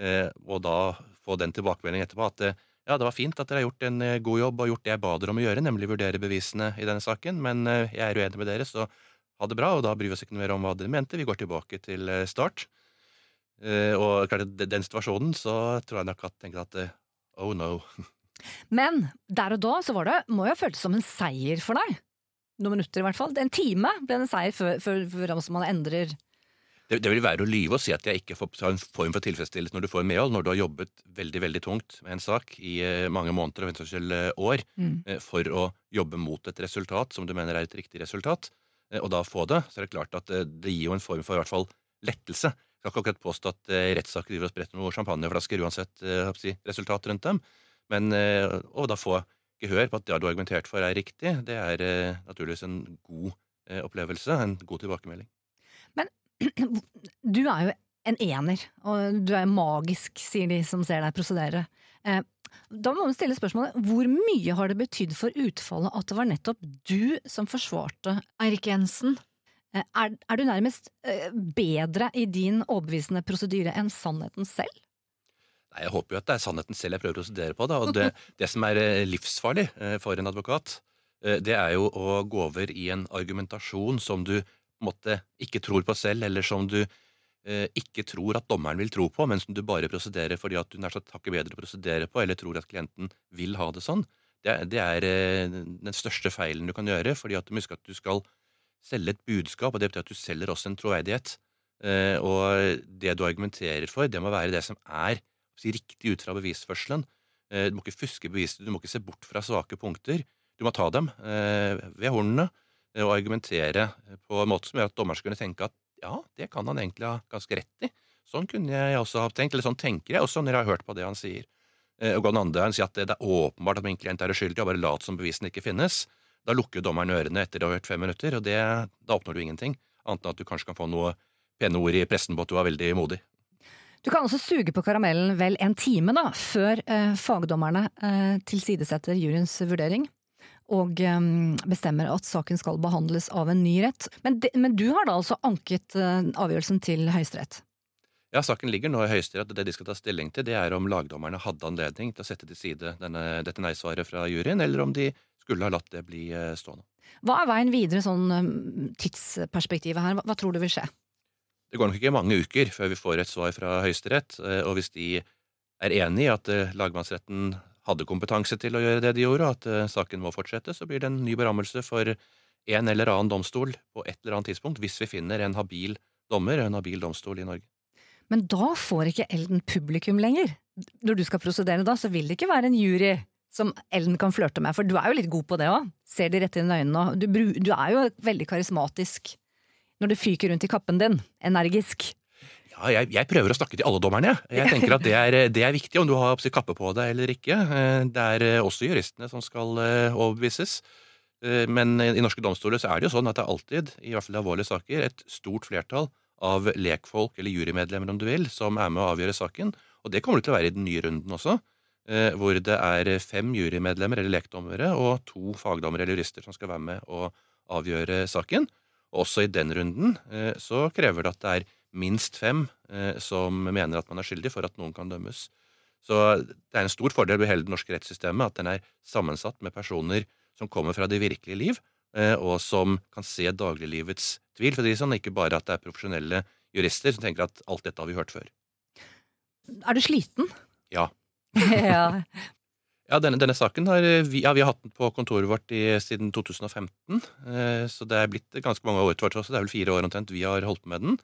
Eh, og da få den tilbakemeldingen etterpå at eh, ja, det var fint at dere har gjort en eh, god jobb og gjort det jeg ba dere om å gjøre, nemlig vurdere bevisene i denne saken, men eh, jeg er uenig med dere, så ha det bra, og da bryr vi oss ikke mer om hva dere mente, vi går tilbake til eh, start. Eh, og klart, i den situasjonen så tror jeg nok at at eh, oh no. Men der og da så var det, må jo ha føltes som en seier for deg. Noen minutter i hvert fall. En time ble det en seier før, før, før man endrer Det, det vil være å lyve å si at jeg ikke får en form for tilfredsstillelse når du får medhold, når du har jobbet veldig veldig tungt med en sak i eh, mange måneder og eventuelt eh, år Mm. eh, for å jobbe mot et resultat som du mener er et riktig resultat, og da få det, så er det klart at det gir jo en form for i hvert fall lettelse. Skal ikke akkurat påstå at eh, rettssaker driver og spretter noen champagneflasker uansett eh, si, resultat rundt dem, men eh, å da få gehør på at det du har argumentert for er riktig, det er naturligvis en god opplevelse, en god tilbakemelding. Men [clears throat] Du er jo en ener, og du er magisk, sier de som ser deg prosedere. Da må man stille spørsmålet hvor mye har det betydd for utfallet at det var nettopp du som forsvarte Eirik Jensen? Eh, er, er du nærmest eh, bedre i din overbevisende prosedyre enn sannheten selv? Nei, Jeg håper jo at det er sannheten selv jeg prøver å studere på. Da. Og det, [laughs] det som er eh, livsfarlig for en advokat, det er jo å gå over i en argumentasjon som du måtte, ikke tror på selv, eller som du ikke tror at dommeren vil tro på, men som du bare prosederer fordi at du nær sagt har ikke bedre å prosedere på, eller tror at klienten vil ha det sånn. Det, det er den største feilen du kan gjøre, fordi at du må huske at du skal selge et budskap, og det betyr at du selger også en troverdighet. Eh, og det du argumenterer for, det må være det som er riktig ut fra bevisførselen. Eh, Du må ikke fuske beviset, du må ikke se bort fra svake punkter. Du må ta dem eh, ved hornene og argumentere på en måte som gjør at dommeren skal kunne tenke at ja, det kan han egentlig ha ganske rett i. Sånn kunne jeg også ha tenkt, eller sånn tenker jeg også når jeg har hørt på det han sier. og går den andre veien og si at det er åpenbart at min klient er uskyldig, og bare lat som bevisene ikke finnes, da lukker dommeren ørene etter å ha hørt fem minutter, og det, da oppnår du ingenting. Annet enn at du kanskje kan få noe pene ord i pressen på at du var veldig modig. Du kan også suge på karamellen vel en time da, før eh, fagdommerne eh, tilsidesetter juryens vurdering. Og eh, bestemmer at saken skal behandles av en ny rett. Men, de, men du har da altså anket eh, avgjørelsen til Høyesterett? Ja, Saken ligger nå i Høyesterett, og det de skal ta stilling til, det er om lagdommerne hadde anledning til å sette til side denne, dette nei-svaret fra juryen, eller om de skulle ha latt det bli eh, stående. Hva er veien videre sånn eh, tidsperspektivet her? Hva, hva tror du vil skje? Det går nok ikke mange uker før vi får et svar fra Høyesterett, eh, og hvis de er enig i at eh, lagmannsretten hadde kompetanse til å gjøre det de gjorde, og at saken må fortsette, så blir det en ny berammelse for en eller annen domstol på et eller annet tidspunkt, hvis vi finner en habil dommer, en habil domstol i Norge. Men da får ikke Elden publikum lenger. Når du skal prosedere da, så vil det ikke være en jury som Ellen kan flørte med, for du er jo litt god på det òg. Ser de rett inn i øynene du, du er jo veldig karismatisk når du fyker rundt i kappen din. Energisk. Ja, jeg, jeg prøver å snakke til alle dommerne. jeg. Tenker at det er, det er viktig om du har kappe på deg eller ikke. Eh, Det er eh, også juristene som skal eh, overbevises. Men i norske domstoler så er det jo sånn at det er alltid, i hvert fall i alvorlige saker, et stort flertall av lekfolk, eller jurymedlemmer om du vil, som er med å avgjøre saken. Og det kommer det til å være i den nye runden også, eh, hvor det er fem jurymedlemmer eller lekdommere og to fagdommere eller jurister som skal være med å avgjøre saken. Også i den runden eh, så krever det at det er minst fem eh, som mener at man er skyldig for at noen kan dømmes. Så det er en stor fordel ved hele det norske rettssystemet at den er sammensatt med personer som kommer fra det virkelige liv, og som kan se dagliglivets tvil. For det er sånn, ikke bare at det er profesjonelle jurister som tenker at alt dette har vi hørt før. Er du sliten? Ja. [laughs] ja. Ja, denne, denne saken har vi, ja, vi har hatt den på kontoret vårt i, siden 2015. Eh, så det er blitt ganske mange år til oss. Det er vel fire år omtrent vi har holdt på med den.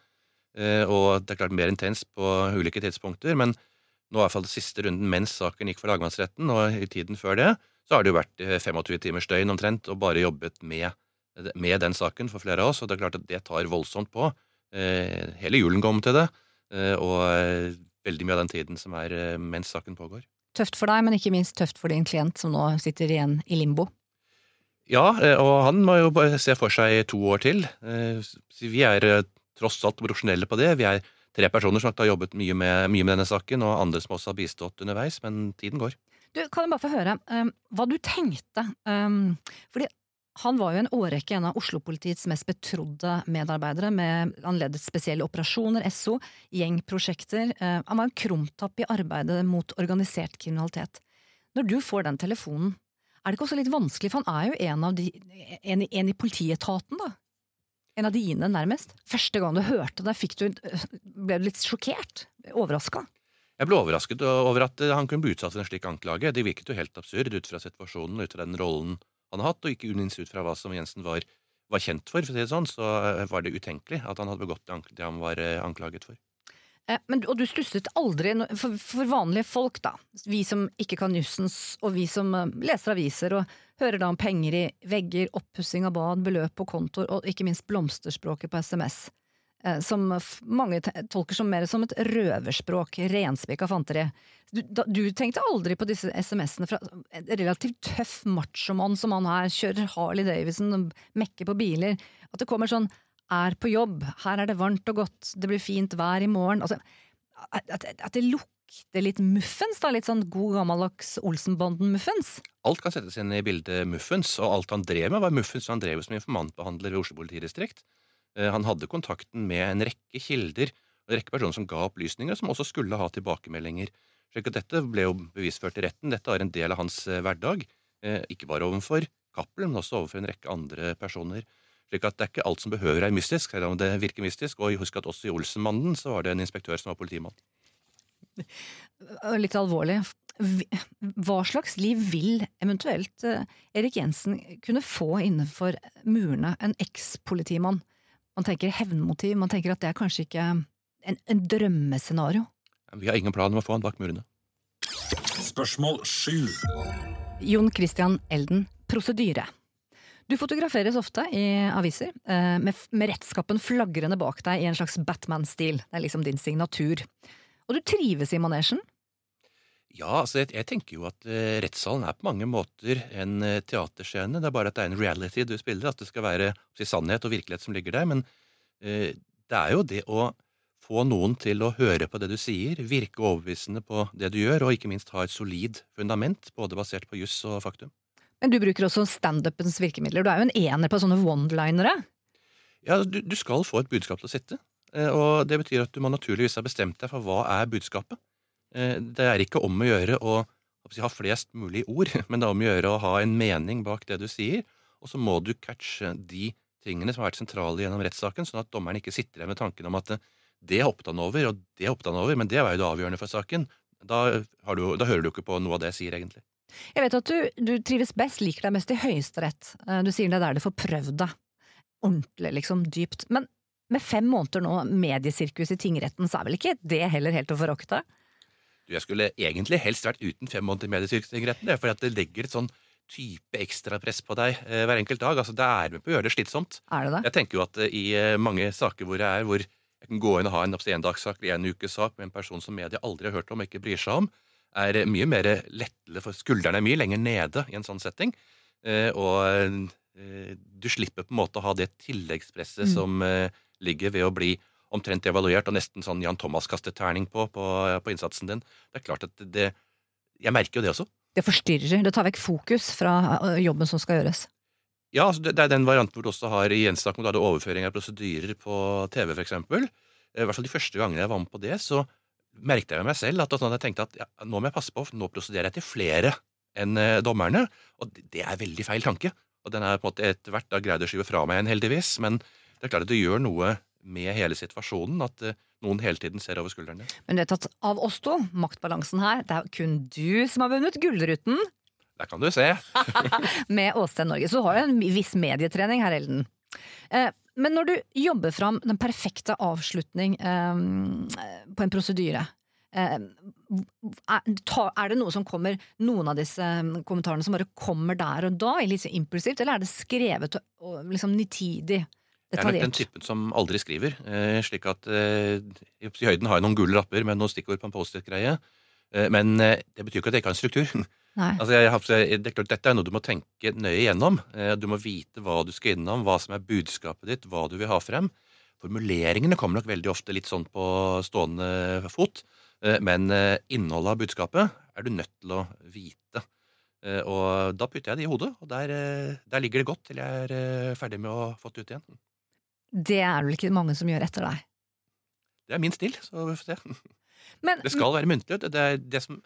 Eh, og det er klart mer intens på ulike tidspunkter. Men nå i hvert fall det siste runden mens saken gikk for lagmannsretten, og i tiden før det, så har det jo vært eh, 25 timers døgn omtrent, og bare jobbet med, med den saken for flere av oss. Og det er klart at det tar voldsomt på. Eh, hele julen kom til det, eh, og eh, veldig mye av den tiden som er eh, mens saken pågår. Tøft for deg, men ikke minst tøft for din klient som nå sitter igjen i limbo. Ja, eh, og han må jo bare se for seg to år til. Eh, Vi er eh, tross alt profesjonelle på det. Vi er tre personer som har jobbet mye med, mye med denne saken, og andre som også har bistått underveis, men tiden går. Du, kan jeg bare få høre um, hva du tenkte? Um, fordi han var jo en årrekke en av Oslo-politiets mest betrodde medarbeidere, med han ledet spesielle operasjoner, SO, gjengprosjekter. Uh, han var en krumtapp i arbeidet mot organisert kriminalitet. Når du får den telefonen, er det ikke også litt vanskelig, for han er jo en de, en, en i politietaten, da? En av dine, nærmest. Første gang du hørte det, du, ble du litt sjokkert? Overraska? Jeg ble overrasket over at eh, han kunne bli utsatt for en slik anklage. Det virket jo helt absurd ut fra situasjonen, ut fra den rollen han har hatt, og ikke minst ut fra hva som Jensen var, var kjent for, for å si det sånn, så eh, var det utenkelig at han hadde begått det han var eh, anklaget for. Men, og du stusset aldri for, for vanlige folk, da, vi som ikke kan jussens, og vi som leser aviser og hører da om penger i vegger, oppussing av bad, beløp på kontoer og ikke minst blomsterspråket på SMS, som mange tolker som mer som et røverspråk, renspikka fanteri. Du, du tenkte aldri på disse SMS-ene fra en relativt tøff machomann som han her, kjører Harley Davidson, mekker på biler, at det kommer sånn er på jobb, her er det varmt og godt, det blir fint vær i morgen. Altså, at, at det lukter litt muffens, da, litt sånn god gammeldags Olsenbanden-muffens. Alt kan settes inn i bildet Muffens, og alt han drev med, var Muffens. Han drev som informantbehandler ved Oslo politidistrikt. Eh, Han hadde kontakten med en rekke kilder, og en rekke personer som ga opplysninger, som også skulle ha tilbakemeldinger. Slik at dette ble jo bevisført i retten. Dette var en del av hans eh, hverdag, eh, ikke bare overfor Cappelen, men også overfor en rekke andre personer. Slik at det er ikke alt som behøver er mystisk, selv om det virker mystisk. Og husk at også i Olsenmannen så var det en inspektør som var politimann. Litt alvorlig. Hva slags liv vil eventuelt Erik Jensen kunne få innenfor murene? En eks-politimann. Man tenker hevnmotiv, man tenker at det er kanskje ikke en, en drømmescenario. Vi har ingen plan om å få han bak murene. Spørsmål sju. Jon Christian Elden, prosedyre. Du fotograferes ofte i aviser, eh, med, med rettskapen flagrende bak deg i en slags Batman-stil. Det er liksom din signatur. Og du trives i manesjen. Ja, altså jeg, jeg tenker jo at uh, rettssalen er på mange måter en uh, teaterscene. Det er bare at det er en reality du spiller, at det skal være si, sannhet og virkelighet som ligger der. Men uh, det er jo det å få noen til å høre på det du sier, virke overbevisende på det du gjør, og ikke minst ha et solid fundament, både basert på juss og faktum. Men du bruker også standupens virkemidler. Du er jo en ener på sånne one-linere. Ja, du, du skal få et budskap til å sitte, og det betyr at du må naturligvis ha bestemt deg for hva er budskapet. Eh, Det er ikke om å gjøre å ha flest mulig ord, [laughs] men det er om å gjøre å ha en mening bak det du sier, og så må du catche de tingene som har vært sentrale gjennom rettssaken, sånn at dommeren ikke sitter der med tanken om at eh, det er han over, og det er han over, men det var jo det avgjørende for saken. Da, du, da hører du ikke på noe av det jeg sier, egentlig. Jeg vet at du, du trives best, liker deg mest i Høyesterett. Eh, Du sier det er der du får prøvd deg. Ordentlig, liksom. Dypt. Men med fem måneder nå mediesirkus i tingretten, så er vel ikke det heller helt å forakte? Du, jeg skulle egentlig helst vært uten fem måneder i mediestyrkestingretten, for at det legger et sånn type ekstrapress på deg eh, hver enkelt dag. Altså, det er med på å gjøre det slitsomt. Er det det? Jeg tenker jo at eh, i eh, mange saker hvor jeg er, hvor jeg kan gå inn og ha en endagssak eller en ukes sak med en person som media aldri har hørt om og ikke bryr seg om, er eh, mye mer lettere for skuldrene er mye lenger nede i en sånn setting. Eh, og eh, du slipper på en måte å ha det tilleggspresset Mm. som ligger ved å bli omtrent evaluert og nesten sånn Jan Thomas kastet terning på, på på innsatsen din. Det er klart at det Jeg merker jo det også. Det forstyrrer. Det tar vekk fokus fra jobben som skal gjøres. Ja, altså det, er den varianten hvor du også har i gjensak med overføring av prosedyrer på TV, eksempel. Eh, I hvert fall de første gangene jeg var med på det, så merket jeg med meg selv at, at jeg tenkte at ja, nå må jeg passe på, for nå prosederer jeg til flere enn eh, dommerne. Og det, er veldig feil tanke. Og den er på en måte etter hvert da greid å skyve fra meg igjen, heldigvis. Men det er klart at det gjør noe med hele situasjonen at eh, noen hele tiden ser over skulderen din. Men det vet at av oss to, maktbalansen her, det er kun du som har vunnet Gullruten Der kan du se. [laughs] med Åsted Norge. Så du har jo en viss medietrening her, Elden. Eh, Men når du jobber fram den perfekte avslutning eh, på en prosedyre, er, er det noe som kommer, noen av disse kommentarene som bare kommer der og da, litt så impulsivt, eller er det skrevet og, og liksom nitidig? Jeg er nok den typen som aldri skriver. Eh, slik at eh, I høyden har jeg noen gule lapper med noen stikkord på en Post-It-greie. Eh, men det betyr ikke at jeg ikke har en struktur. [laughs] Nei. altså, jeg, har- det er klart, Dette er noe du må tenke nøye igjennom. Du må vite hva du skal innom, hva som er budskapet ditt, hva du vil ha frem. Formuleringene kommer nok veldig ofte litt sånn på stående fot. Men innholdet av budskapet er du nødt til å vite. Og da putter jeg det i hodet, og der, der ligger det godt til jeg er ferdig med å få det ut igjen. Det er vel ikke mange som gjør etter deg. Det er min stil, så vi får se. Men, Det skal være muntlig. Det, er det som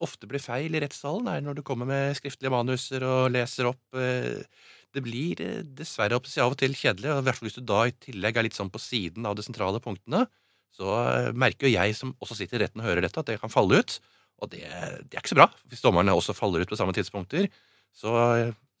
ofte blir feil i rettssalen, er når du kommer med skriftlige manuser og leser opp. eh, Det blir eh, dessverre av og til kjedelig, og i hvert fall hvis du da i tillegg er litt sånn på siden av de sentrale punktene, så eh, merker jo jeg som også sitter i retten og hører dette, at det kan falle ut. Og det, det er ikke så bra. Hvis dommerne også faller ut på samme tidspunkter, så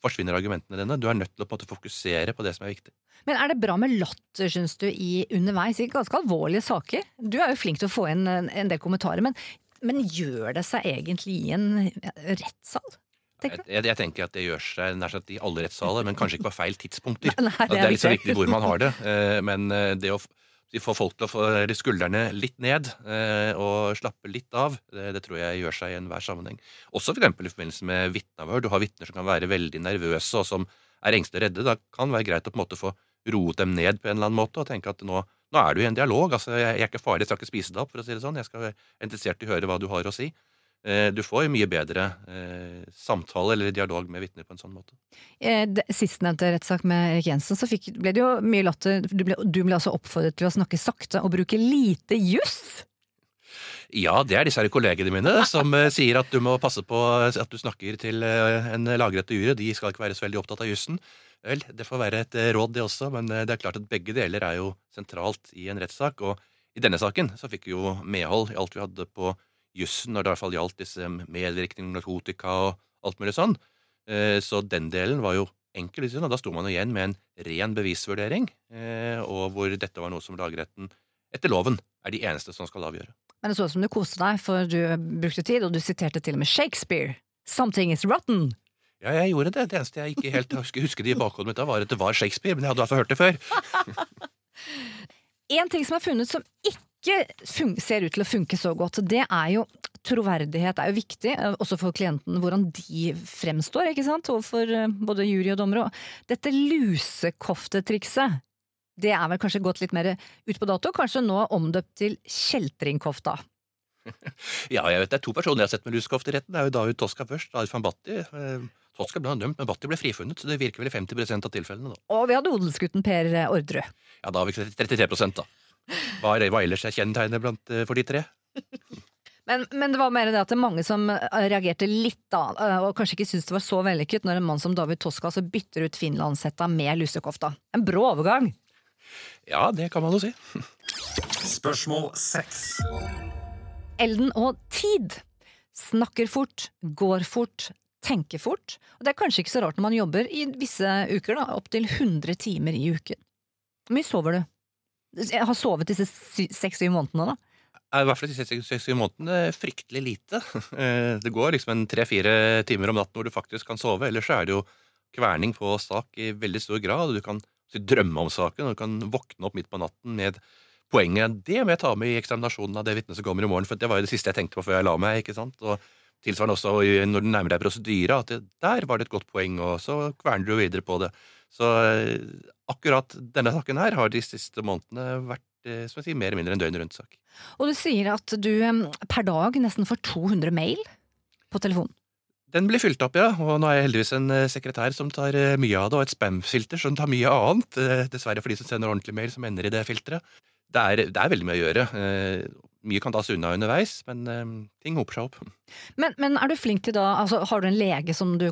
forsvinner argumentene dine. Du er nødt til å på fokusere på det som er viktig. men er det bra med latter, syns du, i underveis i ganske alvorlige saker? Du er jo flink til å få inn en, en del kommentarer, men, men gjør det seg egentlig i en rettssal? Jeg, jeg, jeg tenker at det gjør seg nær sagt i alle rettssaler, men kanskje ikke på feil tidspunkter. [laughs] Nei, At det er litt så viktig. hvor man har det. eh, Men eh, det å de får folk til å få skuldrene litt ned eh, og slappe litt av, det, det tror jeg gjør seg i enhver sammenheng. Også for eksempel i forbindelse med vitneavhør. Du har vitner som kan være veldig nervøse og som er engstelige og redde. Da kan det være greit å på en måte få roet dem ned på en eller annen måte og tenke at nå, nå er du i en dialog. altså Jeg, jeg er ikke farlig, jeg skal ikke spise deg opp, for å si det sånn. Jeg skal være interessert i å høre hva du har å si. Eh, Du får jo mye bedre eh, samtale eller dialog med vitner på en sånn måte. Eh, Sistnevnte rettssak med Erik Jensen, så fikk, ble det jo mye latter. Du ble, du ble altså oppfordret til å snakke sakte og bruke lite juss! Ja, det er disse her kollegene mine som sier at du må passe på at du snakker til en lagrette jury. De skal ikke være så veldig opptatt av jussen. Vel, det får være et råd, det også, men det er klart at begge deler er jo sentralt i en rettssak. Og i denne saken så fikk vi jo medhold i alt vi hadde på jussen når det i hvert fall gjaldt disse medvirkning, narkotika og alt mulig sånn. Eh, Så den delen var jo enkel, og da sto man igjen med en ren bevisvurdering, eh, og hvor dette var noe som lagretten etter loven er de eneste som skal avgjøre. Men det så ut som du koste deg, for du brukte tid, og du siterte til og med Shakespeare. Something is rotten! Ja, jeg gjorde det. Det eneste jeg ikke helt husker det i bakhodet mitt, da, var at det var Shakespeare, men jeg hadde i hvert fall hørt det før. [laughs] [laughs] En ting som er funnet som ikke fun ser ut til å funke så godt, det er jo troverdighet er jo viktig, eh, også for klienten, hvordan de fremstår, ikke sant, overfor eh, både jury og dommere. Dette lusekoftetrikset, det er vel kanskje gått litt mer ut på dato, kanskje nå omdøpt til kjeltringkofta. [laughs] Ja, jeg vet det er to personer jeg har sett med lusekofte i retten. Det er jo David Toska først, van Batti. Eh, Toska ble han dømt, men Batti ble frifunnet, så det virker vel i 50% av tilfellene, da. Og vi hadde odelsgutten Per Orderud. Ja, da har vi 33 da. Hva, er, hva ellers er kjennetegnet blant eh, for de tre? [laughs] Men, men det var mer det at det er mange som eh, reagerte litt da, eh, og kanskje ikke syntes det var så vellykket når en mann som David Toska så bytter ut finlandshetta med lusekofta. En brå overgang. Ja, det kan man jo si. [laughs] Spørsmål 6. Elden og tid. Snakker fort, går fort, tenker fort. Og det er kanskje ikke så rart når man jobber i visse uker, da, opptil 100 timer i uken. Hvor mye sover du? Har sovet disse seks-syv månedene, da. I hvert fall de seks-syv månedene fryktelig lite. [laughs] Eh, Det går liksom en tre-fire timer om natten hvor du faktisk kan sove. Ellers er det jo kverning på sak i veldig stor grad. Du kan drømme om saken, og du kan våkne opp midt på natten med poenget Det må jeg ta med i eksaminasjonen av det vitnet som kommer i morgen, for det var jo det siste jeg tenkte på før jeg la meg. ikke sant? Og Tilsvarende også når du nærmer deg prosedyra, at det, der var det et godt poeng, og så kverner du videre på det. Så eh, akkurat denne saken her har de siste månedene vært eh, som jeg sier, mer eller mindre en døgn rundt-sak. Og du sier at du per dag nesten får 200 mail på telefonen. Den blir fylt opp, ja, og nå er jeg heldigvis en eh, sekretær som tar eh, mye av det, og et spam-filter som tar mye annet. Eh, Dessverre for de som sender ordentlig mail som ender i det filteret. Det er, det er veldig mye å gjøre. Eh, Mye kan tas unna underveis, men eh, ting hoper seg opp. Men, men er du flink til da, altså har du en lege som du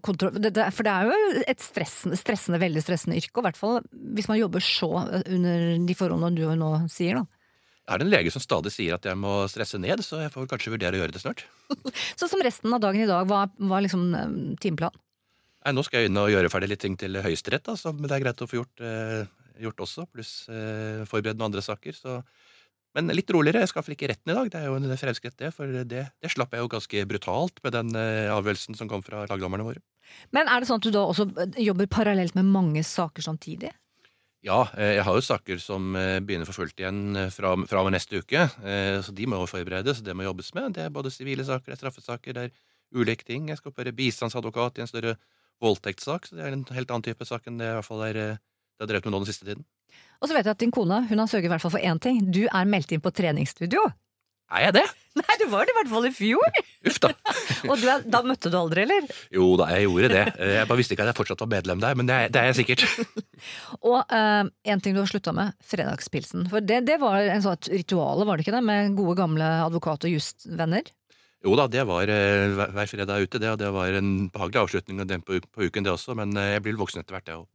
kontro- det, det, For det er jo et stressende, stressende, veldig stressende yrke, og i hvert fall hvis man jobber så under de forholdene du nå sier, da. Er det en lege som stadig sier at jeg må stresse ned, så jeg får kanskje vurdere å gjøre det snart. [laughs] Så som resten av dagen i dag, hva var liksom em, timeplanen? Nei, nå skal jeg inn og gjøre ferdig litt ting til Høyesterett, som det er greit å få gjort, eh, gjort også, pluss eh, forberede noen andre saker. Så. Men litt roligere. Jeg skal iallfall ikke retten i dag. Det er jo en fremskritt, det. For det, det slapp jeg jo ganske brutalt med den eh, avgjørelsen som kom fra lagdommerne våre. Men er det sånn at du da også eh, jobber parallelt med mange saker samtidig? Ja, eh, jeg har jo saker som begynner for fullt igjen fra, fra og med neste uke. Så de må jo forberedes, det må jobbes med. Det er både sivile saker, det er straffesaker, det er ulike ting. Jeg skal være bistandsadvokat i en større voldtektssak, så det er en helt annen type sak enn det jeg i hvert fall er det har drevet med nå den siste tiden. Og så vet jeg at din kone hun har sørget i hvert fall for én ting. Du er meldt inn på treningsstudio. Er jeg det? Nei, du var det i hvert fall i fjor! Uff da. [laughs] Og du da møtte du aldri, eller? Jo da, jeg gjorde det. Jeg bare visste ikke at jeg fortsatt var medlem der, men det er, det er jeg sikkert. [laughs] Og eh, en ting du har slutta med, fredagspilsen. For det, det var en sånn ritual, var det ikke det? Med gode gamle advokat- og justvenner. Jo da, det var uh, hver fredag ute, det, og det var en behagelig avslutning den på, på uken, det også, men eh, jeg blir voksen etter hvert, jeg òg.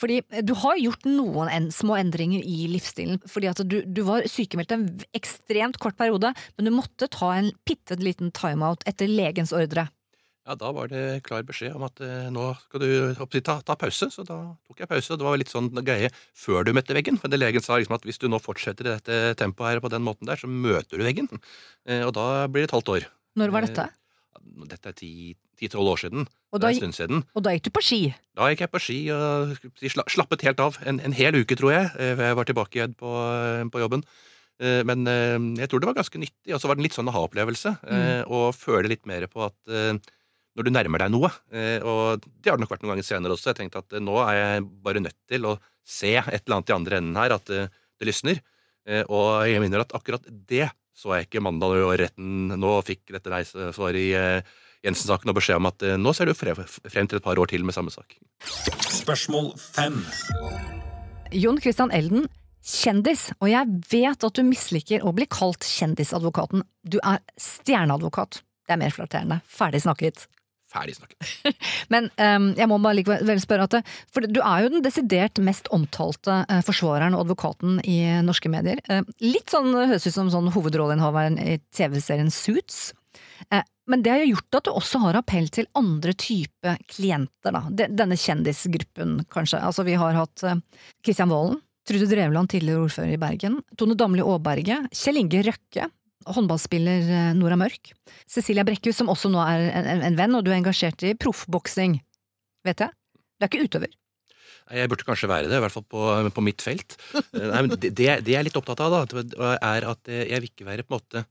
Fordi eh, du har gjort noen en, små endringer i livsstilen. Fordi at du, du var sykemeldt en ekstremt kort periode, men du måtte ta en bitte liten timeout etter legens ordre. Ja, da var det klar beskjed om at eh, nå skal du ta, ta pause, så da tok jeg pause. Det var litt sånn greie før du møtte veggen, men det legen sa liksom at hvis du nå fortsetter i dette tempoet her på den måten der, så møter du veggen. Eh, og da blir det et halvt år. Når var dette? Dette er ti-tolv år siden. Og Det da, er en stund siden. og da gikk du på ski. Da gikk jeg på ski og slappet helt av. En, en hel uke, tror jeg, eh, før jeg var tilbake igjen på, på jobben. Eh, Men eh, jeg tror det var ganske nyttig. Og så var det en litt sånn aha-opplevelse. Mm. Å føle litt mer på at eh, når du nærmer deg noe eh, Og det har det nok vært noen ganger senere også. Jeg tenkte at eh, nå er jeg bare nødt til å se et eller annet i andre enden her, at eh, det lysner. Eh, Og jeg minner at akkurat det så jeg ikke mandag når retten nå fikk dette nei-svaret i eh, Jensen-saken og beskjed om at eh, nå ser du fre- frem til et par år til med samme sak. Spørsmål 5. Jon Christian Elden, kjendis, og jeg vet at du misliker å bli kalt kjendisadvokaten. Du er stjerneadvokat. Det er mer flatterende. Ferdig snakket. Ferdig snakket. [laughs] Men um, jeg må bare likevel spørre at For du er jo den desidert mest omtalte eh, forsvareren og advokaten i norske medier. Eh, litt sånn høres ut som sånn hovedrolleinnehaveren i TV-serien Suits. Eh, men det har jo gjort at du også har appell til andre type klienter, da. De- Denne kjendisgruppen, kanskje. Altså, vi har hatt eh, Kristian Valen, Trude Drevland, tidligere ordfører i Bergen, Tone Damli Aaberge, Kjell Inge Røkke, håndballspiller eh, Nora Mørk, Cecilia Brekkhus, som også nå er en, en, en venn, og du er engasjert i proffboksing. Vet jeg? Du er ikke utøver. Jeg burde kanskje være det, i hvert fall på, på mitt felt. Eh, Nei, det, det jeg er litt opptatt av, da, er at eh, jeg vil ikke være på en måte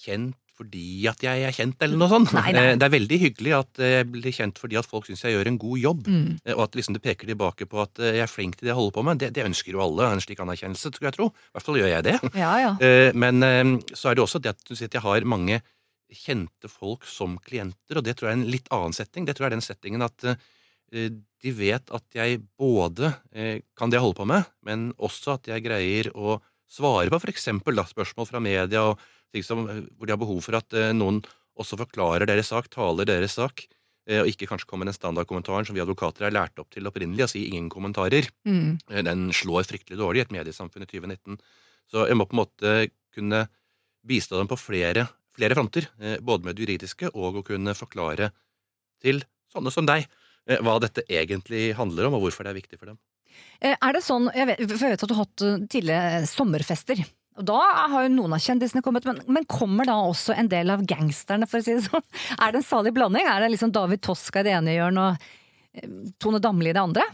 kjent fordi at jeg er kjent, eller noe sånt. Nei, nei. Eh, Det er veldig hyggelig at jeg blir kjent fordi at folk syns jeg gjør en god jobb. Mm. Eh, Og at liksom det peker tilbake på at eh, jeg er flink til det jeg holder på med. Det, det ønsker jo alle, en slik anerkjennelse, skulle jeg tro. I hvert fall gjør jeg det. Ja, ja. Eh, Men eh, så er det også det at at jeg har mange kjente folk som klienter, og det tror jeg er en litt annen setting. Det tror jeg er den settingen at eh, de vet at jeg både eh, kan det jeg holder på med, men også at jeg greier å svare på eksempel spørsmål fra media og som, eh, hvor de har behov for at eh, noen også forklarer deres sak, taler deres sak, eh, og ikke kanskje kommer den standardkommentaren som vi advokater er lært opp til opprinnelig, å si ingen kommentarer. Mm. Den slår fryktelig dårlig i et mediesamfunn i 2019. Så jeg må på en måte kunne bistå dem på flere, flere fronter, både med det juridiske og å kunne forklare til sånne som deg hva dette egentlig handler om, og hvorfor det er viktig for dem. Er det sånn, jeg vet, for jeg vet at du har hatt tidligere sommerfester. Og da har jo noen av kjendisene kommet, men, men kommer da også en del av gangsterne, for å si det sånn? [laughs] Er det en salig blanding? Er det liksom David Toska i det ene hjørnet og eh, Tone Damli i det andre?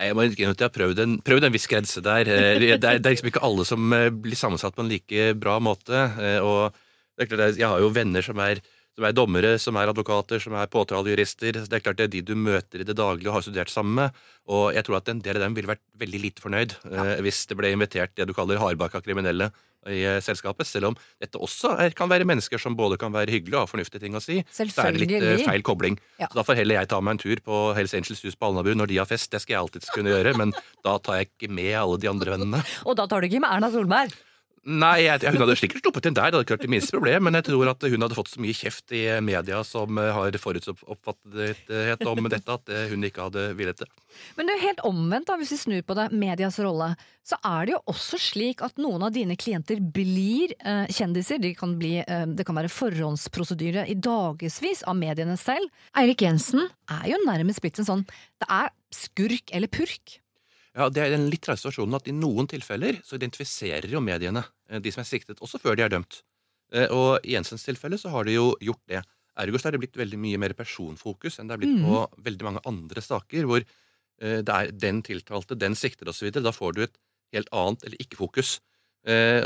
Jeg må innrømme at jeg har prøvd en, prøvd en viss grense der. Eh, Det er, det er liksom ikke alle som eh, blir sammensatt på en like bra måte. Og jeg har jo venner som er, som er dommere, som er advokater, som er påtalejurister. Det er klart det er de du møter i det daglige og har studert sammen med. Og jeg tror at en del av dem ville vært veldig lite fornøyd eh, hvis det ble invitert det du kaller hardbakka kriminelle i eh, selskapet. Selv om dette også er, kan være mennesker som både kan være hyggelige og ha fornuftige ting å si. Så er det litt eh, feil kobling. Ja. Så da får heller jeg ta meg en tur på Hells Angels hus på Alnabru når de har fest. Det skal jeg alltid kunne gjøre, men da tar jeg ikke med alle de andre vennene. [laughs] Og da tar du ikke med Erna Solberg? Nei, jeg, hun hadde sikkert sluppet inn der, det hadde ikke vært det minste problem, men jeg tror at hun hadde fått så mye kjeft i media som eh, har forutsoppfattethet om dette, at eh, hun ikke hadde villet det. Men det er jo helt omvendt, da, hvis vi snur på det, medias rolle. Så er det jo også slik at noen av dine klienter blir eh, kjendiser. De kan bli, eh, det kan være forhåndsprosedyre i dagevis av mediene selv. Eirik Jensen er jo nærmest blitt en sånn Det er skurk eller purk. Ja, Det er den litt rare situasjonen at i noen tilfeller så identifiserer jo mediene eh, de som er siktet, også før de er dømt. Eh, Og i Jensens tilfelle så har de jo gjort det. Ergo så er det blitt veldig mye mer personfokus enn det er blitt på veldig mange andre saker, hvor eh, det er den tiltalte, den sikter osv. Da får du et helt annet eller ikke-fokus.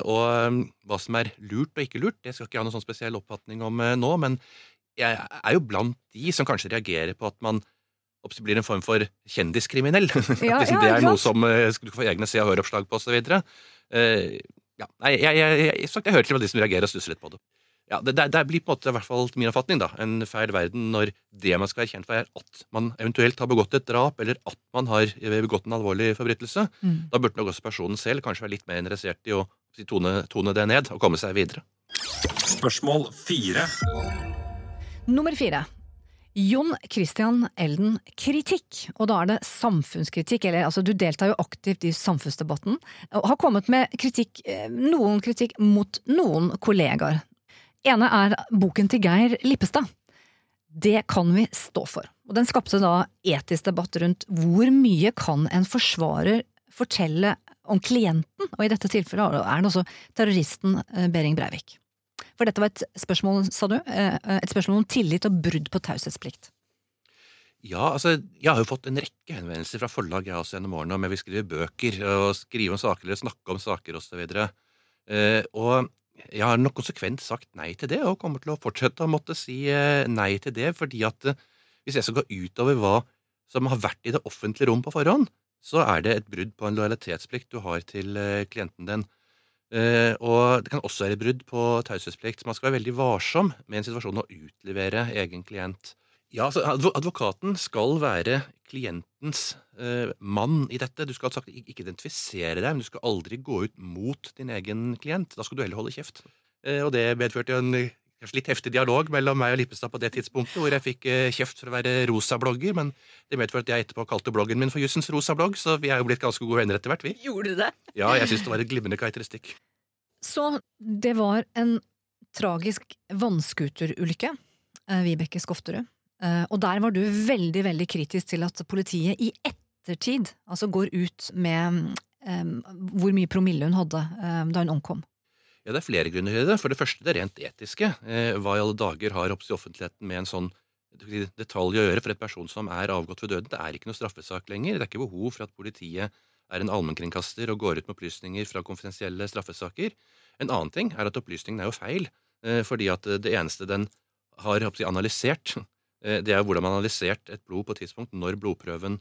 Og eh, hva som er lurt og ikke lurt, det skal ikke jeg ha noen sånn spesiell oppfatning om nå, men jeg er jo blant de som kanskje reagerer på at man blir en form for kjendiskriminell. [laughs] [laughs] Ja, Liksom ja, det er noe som eh, du kan få egne se- og høreoppslag på osv. Uh, ja, nei, jeg, jeg, jeg, jeg, jeg hører til de som reagerer og stusser litt på det. Ja, det, det, det blir på en måte, i hvert fall min oppfatning, da, en feil verden når det man skal være kjent for, er at man eventuelt har begått et drap, eller at man har begått en alvorlig forbrytelse. Mm. Da burde nok også personen selv kanskje være litt mer interessert i å tone, tone det ned og komme seg videre. Spørsmål fire. Nummer fire. Jon Christian Elden, kritikk. Og da er det samfunnskritikk, eller altså du deltar jo aktivt i samfunnsdebatten, og har kommet med kritikk, eh, noen kritikk mot noen kollegaer. Ene er boken til Geir Lippestad. Det kan vi stå for. Og den skapte da etisk debatt rundt hvor mye kan en forsvarer fortelle om klienten, og i dette tilfellet er det også terroristen eh, Behring Breivik. For dette var et spørsmål, sa du, eh, et spørsmål om tillit og brudd på taushetsplikt. Ja, altså, jeg har jo fått en rekke henvendelser fra forlag jeg også gjennom årene om jeg vil skrive bøker og skrive om saker eller snakke om saker osv. Eh, og jeg har nok konsekvent sagt nei til det, og kommer til å fortsette å måtte si eh, nei til det, fordi at eh, hvis jeg skal gå utover hva som har vært i det offentlige rom på forhånd, så er det et brudd på en lojalitetsplikt du har til eh, klienten din. Eh, og det kan også være brudd på taushetsplikt. Man skal være veldig varsom med en situasjon å utlevere egen klient. Ja, altså advo- Advokaten skal være klientens uh, mann i dette. Du skal sagt ikke identifisere deg, men du skal aldri gå ut mot din egen klient. Da skal du heller holde kjeft. Uh, og det medførte jo en kanskje litt heftig dialog mellom meg og Lippestad på det tidspunktet, hvor jeg fikk eh, kjeft for å være rosa-blogger, men det medførte at jeg etterpå kalte bloggen min for Jussens rosablogg, så vi er jo blitt ganske gode venner etter hvert, vi. Gjorde du det? Ja, jeg syns det var et glimrende karakteristikk. Så det var en tragisk vannskuterulykke, eh, Vibeke Skofterud. Eh, Og der var du veldig, veldig kritisk til at politiet i ettertid altså går ut med um, hvor mye promille hun hadde um, da hun omkom. Ja, Det er flere grunner til det. For det første det rent etiske. Eh, hva i alle dager har oppstått i offentligheten med en sånn detalj å gjøre for et person som er avgått ved døden? Det er ikke noe straffesak lenger. Det er ikke behov for at politiet er en allmennkringkaster og går ut med opplysninger fra konfidensielle straffesaker. En annen ting er at opplysningene er jo feil. eh, fordi at det eneste den har jeg håper å si, analysert, eh, det er hvordan man har analysert et blod på et tidspunkt når blodprøven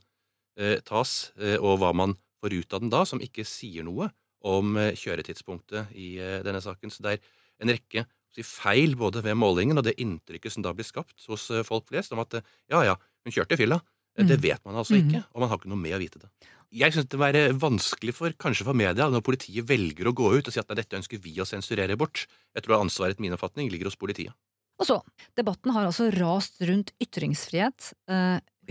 tas, og hva man får ut av den da, som ikke sier noe om eh, kjøretidspunktet i eh, denne saken. Så det er en rekke feil både ved målingen og det inntrykket som da blir skapt hos eh, folk flest om at ja, ja, hun kjørte i fylla. Det Mm. vet man altså ikke, og man har ikke noe med å vite det. Jeg syns det må være vanskelig for kanskje for media når politiet velger å gå ut og si at nei, dette ønsker vi å sensurere bort. Jeg tror ansvaret etter min oppfatning ligger hos politiet. Og så, debatten har altså rast rundt ytringsfrihet,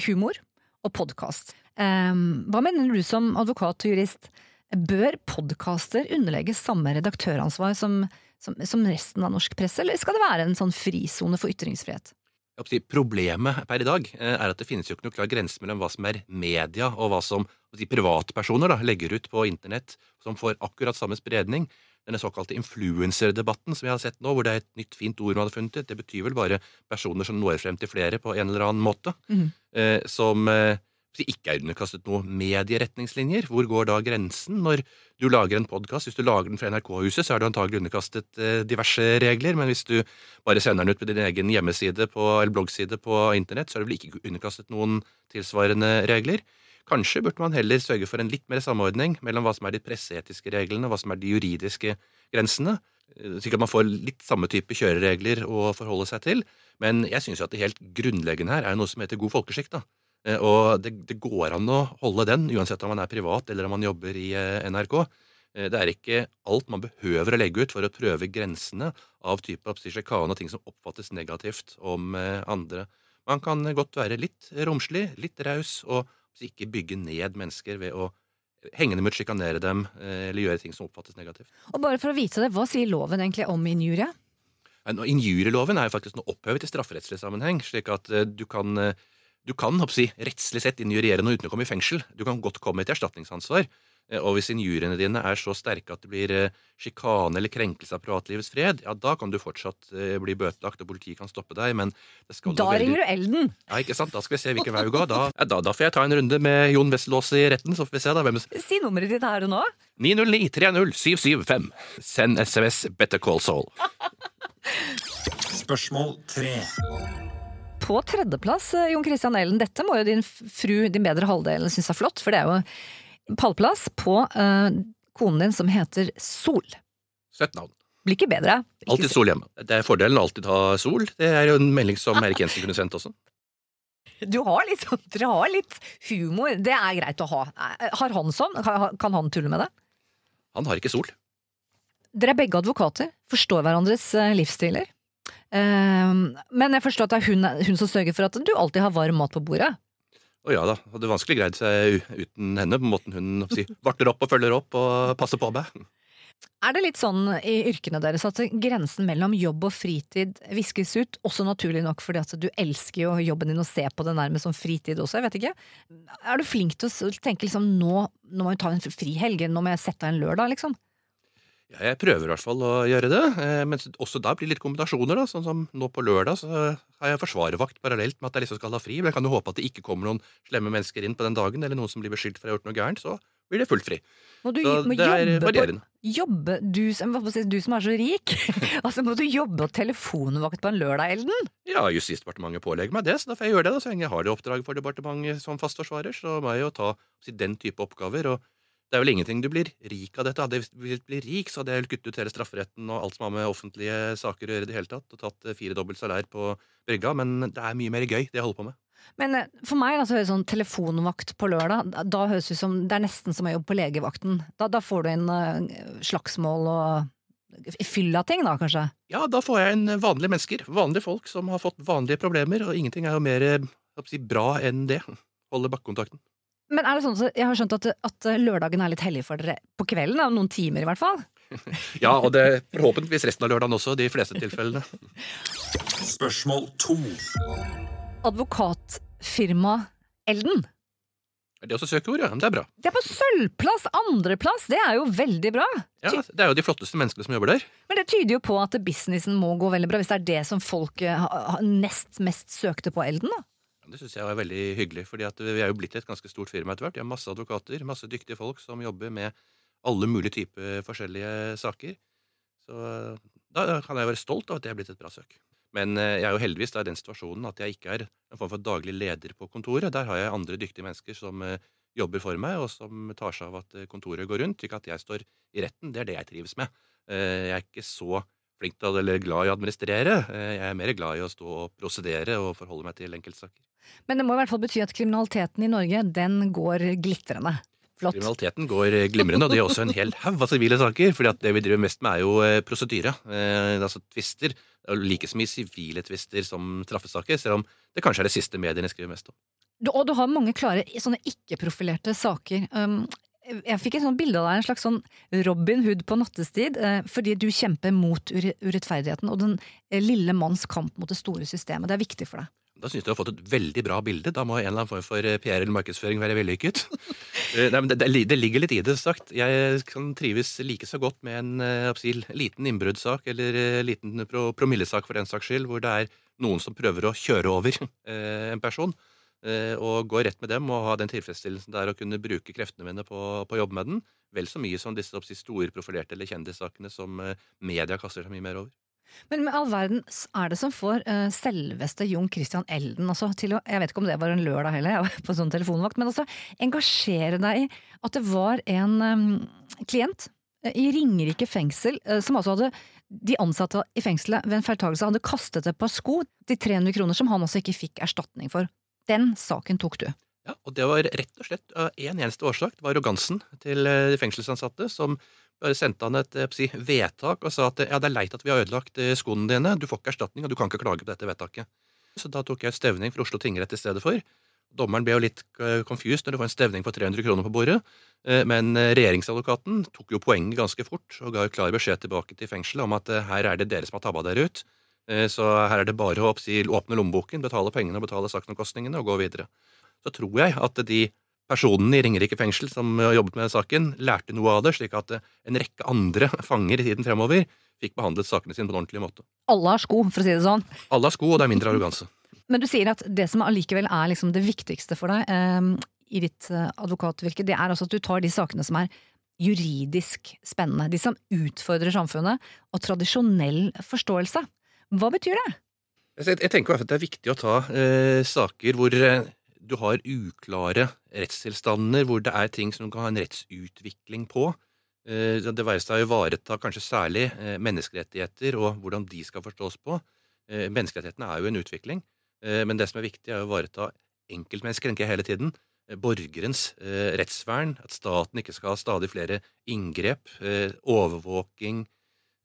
humor og podkast. Eh, hva mener du som advokat og jurist? Bør podkaster underlegges samme redaktøransvar som, som, som resten av norsk presse, eller skal det være en sånn frisone for ytringsfrihet? Problemet per i dag eh, er at det finnes jo ikke noe klar grense mellom hva som er media, og hva som si, privatpersoner da, legger ut på internett, som får akkurat samme spredning. Denne såkalte influenserdebatten som vi har sett nå, hvor det er et nytt, fint ord man hadde funnet ut, det betyr vel bare personer som når frem til flere på en eller annen måte, mm. eh, som eh, ikke er underkastet noen medieretningslinjer. Hvor går da grensen når du lager en podkast? Hvis du lager den fra NRK-huset, så er du antagelig underkastet eh, diverse regler, men hvis du bare sender den ut på din egen hjemmeside på, eller bloggside på internett, så er du vel ikke underkastet noen tilsvarende regler. Kanskje burde man heller sørge for en litt mer samordning mellom hva som er de presseetiske reglene, og hva som er de juridiske grensene, eh, slik at man får litt samme type kjøreregler å forholde seg til. Men jeg syns at det helt grunnleggende her er noe som heter god folkeskikk. da. Eh, Og det, det går an å holde den, uansett om man er privat eller om man jobber i eh, NRK. Eh, Det er ikke alt man behøver å legge ut for å prøve grensene av type sjikane og ting som oppfattes negativt om andre. Man kan godt være litt romslig, litt raus, og ikke bygge ned mennesker ved å henge dem ut, sjikanere dem eller gjøre ting som oppfattes negativt. Og bare for å vite det, hva sier loven egentlig om injurie? Injurieloven er jo faktisk nå opphevet i strafferettslig sammenheng, slik at du kan, du kan si, rettslig sett injuriere noe uten å komme i fengsel. Du kan godt komme til erstatningsansvar. Eh, Og hvis injuriene dine er så sterke at det blir eh, sjikane eller krenkelse av privatlivets fred, ja, da kan du fortsatt eh, bli bøtelagt, og politiet kan stoppe deg, men det skal Da ringer du Elden! Ja, ikke sant? Da skal vi se hvilken vei vi går. Da, ja, da, da får jeg ta en runde med Jon Wesselås i retten, så får vi se da hvem Si nummeret ditt her og nå. 909 30 775. Send SMS Better Call Soul. Spørsmål tre. På tredjeplass, eh, Jon Christian Ellen, dette må jo din fru, din bedre halvdel, synes er flott, for det er jo pallplass på uh, konen din som heter Sol. Søtt navn. Blir ikke bedre. Ikke Alltid sol hjemme. Det er fordelen å alltid ha sol. Det er jo en melding som Erik Jensen kunne sendt også. Du har litt sånn, dere har litt humor. Det er greit å ha. Eh, Har han sånn? Kan han tulle med det? Han har ikke sol. Dere er begge advokater, forstår hverandres eh, livsstiler. Eh, men jeg forstår at det er hun, hun som sørger for at du alltid har varm mat på bordet. Å ja da, hadde vanskelig greid seg uten henne, på måten hun si, varter opp og følger opp og passer på meg. Er det litt sånn i yrkene deres at grensen mellom jobb og fritid viskes ut? Også naturlig nok fordi at du elsker jo jobben din og ser på det nærmest som fritid også, jeg vet ikke. Er du flink til å tenke liksom nå, nå må vi ta en frihelg, nå må jeg sette av en lørdag, liksom? Ja, jeg prøver i hvert fall å gjøre det, eh, men også da blir det litt kombinasjoner. da, Sånn som nå på lørdag så har jeg forsvarervakt parallelt med at jeg liksom skal ha fri. Men jeg kan jo håpe at det ikke kommer noen slemme mennesker inn på den dagen, eller noen som blir beskyldt for å ha gjort noe gærent. Så blir det fullt fri. Må du, Så må det er varierende. Jobbe, du, du som er så rik, [laughs] altså må du jobbe og telefonvakt på en lørdag, Elden? Ja, Justisdepartementet pålegger meg det, så da får jeg gjøre det. da, Så lenge jeg har det oppdraget for departementet som fastforsvarer, så må jeg jo ta den type oppgaver. og det er vel ingenting du blir rik av dette. Hadde jeg blitt rik, så hadde jeg kuttet ut hele strafferetten og alt som har med offentlige saker å gjøre i det hele tatt, og tatt eh, firedobbelt salær på brygga, men det er mye mer gøy, det jeg holder på med. Men eh, for meg da, så høres sånn telefonvakt på lørdag, da, høres ut som det er nesten som å jobbe på legevakten. Da, da får du inn eh, slagsmål og fylla ting da, kanskje? Ja, da får jeg en vanlige mennesker, vanlige folk som har fått vanlige problemer, og ingenting er jo mer si, bra enn det. Holde bakkekontakten. Men er det sånn at jeg har skjønt at, at lørdagen er litt hellig for dere på kvelden? Da, noen timer i hvert fall? [laughs] Ja, og det er forhåpentligvis resten av lørdagen også, de fleste tilfellene. Spørsmål to. Advokatfirma Elden. Er det også søkeord, ja? Men det er bra. Det er på sølvplass! Andreplass! Det er jo veldig bra! Ja, Det er jo de flotteste menneskene som jobber der. Men det tyder jo på at businessen må gå veldig bra, hvis det er det som folk eh, nest mest søkte på Elden, da. Det syns jeg var veldig hyggelig, fordi vi er jo blitt et ganske stort firma etter hvert. Vi har masse advokater, masse dyktige folk som jobber med alle mulige typer forskjellige saker. Så Da kan jeg være stolt av at det er blitt et bra søk. Men eh, jeg er jo heldigvis i den situasjonen at jeg ikke er en form for daglig leder på kontoret. Der har jeg andre dyktige mennesker som eh, jobber for meg, og som tar seg av at eh, kontoret går rundt, slik at jeg står i retten. Det er det jeg trives med. Eh, Jeg er ikke så flink til eller glad i å administrere. Eh, Jeg er mer glad i å stå og prosedere og forholde meg til enkeltsaker. Men det må i hvert fall bety at kriminaliteten i Norge, den går glitrende. Flott. Kriminaliteten går eh, glimrende, og det er også en hel haug av sivile saker. fordi det vi driver mest med, er jo eh, prosedyre. Eh, altså tvister. Er like så mye sivile tvister som straffesaker, selv om det kanskje er det siste mediene skriver mest om. Og du har mange klare sånne ikke-profilerte saker. Um, jeg fikk et sånt bilde av deg, en slags sånn Robin Hood på nattestid, fordi du kjemper mot ure urettferdigheten og den lille manns kamp mot det store systemet. Det er viktig for deg. Da syns jeg du har fått et veldig bra bilde. Da må en eller annen form for eh, PR eller markedsføring være vellykket. [laughs] Eh, Nei, men det, det, ligger litt i det, sagt. Jeg kan trives like så godt med en eh, jeg si, liten innbruddssak eller eh, liten pro promillesak for den saks skyld, hvor det er noen som prøver å kjøre over [laughs] eh, en person. eh, Og gå rett med dem og ha den tilfredsstillelsen det er å kunne bruke kreftene mine på, på å med den. Vel så mye som disse store profilerte eller kjendissakene som eh, media kaster seg mye mer over. Men med all verden er det som får uh, selveste Jon Christian Elden altså, til å Jeg vet ikke om det var en lørdag heller, [laughs] jeg var på sånn telefonvakt, men altså engasjere deg i at det var en um, klient uh, i Ringerike fengsel uh, som altså hadde de ansatte i fengselet ved en feiltagelse hadde kastet et par sko til 300 kroner som han altså ikke fikk erstatning for. Den saken tok du. Ja, og det var rett og slett én en eneste årsak. Det var arrogansen til de fengselsansatte som bare sendte han et eh, si, vedtak og sa at ja, det er leit at vi har ødelagt eh, skoene dine, du får ikke erstatning, og du kan ikke klage på dette vedtaket. Så da tok jeg stevning for Oslo tingrett i stedet for. Dommeren ble jo litt eh, confused når du får en stevning på 300 kroner på bordet, men regjeringsadvokaten tok jo poenget ganske fort og ga jo klar beskjed tilbake til fengselet om at her er det dere som har tabba dere ut, så her er det bare å åpne lommeboken, betale pengene og betale saksomkostningene og gå videre så tror jeg at de personene i Ringerike fengsel som har jobbet med saken, lærte noe av det, slik at eh, en rekke andre [laughs] fanger i tiden fremover fikk behandlet sakene sine på en ordentlig måte. Alle har sko, for å si det sånn. Alle har sko, og det er mindre arroganse. [laughs] Men du sier at det som allikevel er liksom det viktigste for deg eh, i ditt eh, advokatvirke, det er altså at du tar de sakene som er juridisk spennende, de som utfordrer samfunnet, og tradisjonell forståelse. Hva betyr det? Jeg tenker i hvert fall at det er viktig å ta eh, saker hvor eh, du har uklare rettstilstander, hvor det er ting som du kan ha en rettsutvikling på. Eh, det være seg å ivareta kanskje særlig eh, menneskerettigheter og hvordan de skal forstås på. Eh, menneskerettighetene er jo en utvikling, men det som er viktig, er å ivareta enkeltmennesker, tenker hele tiden. Borgerens rettsvern, at staten ikke skal ha stadig flere inngrep, overvåking,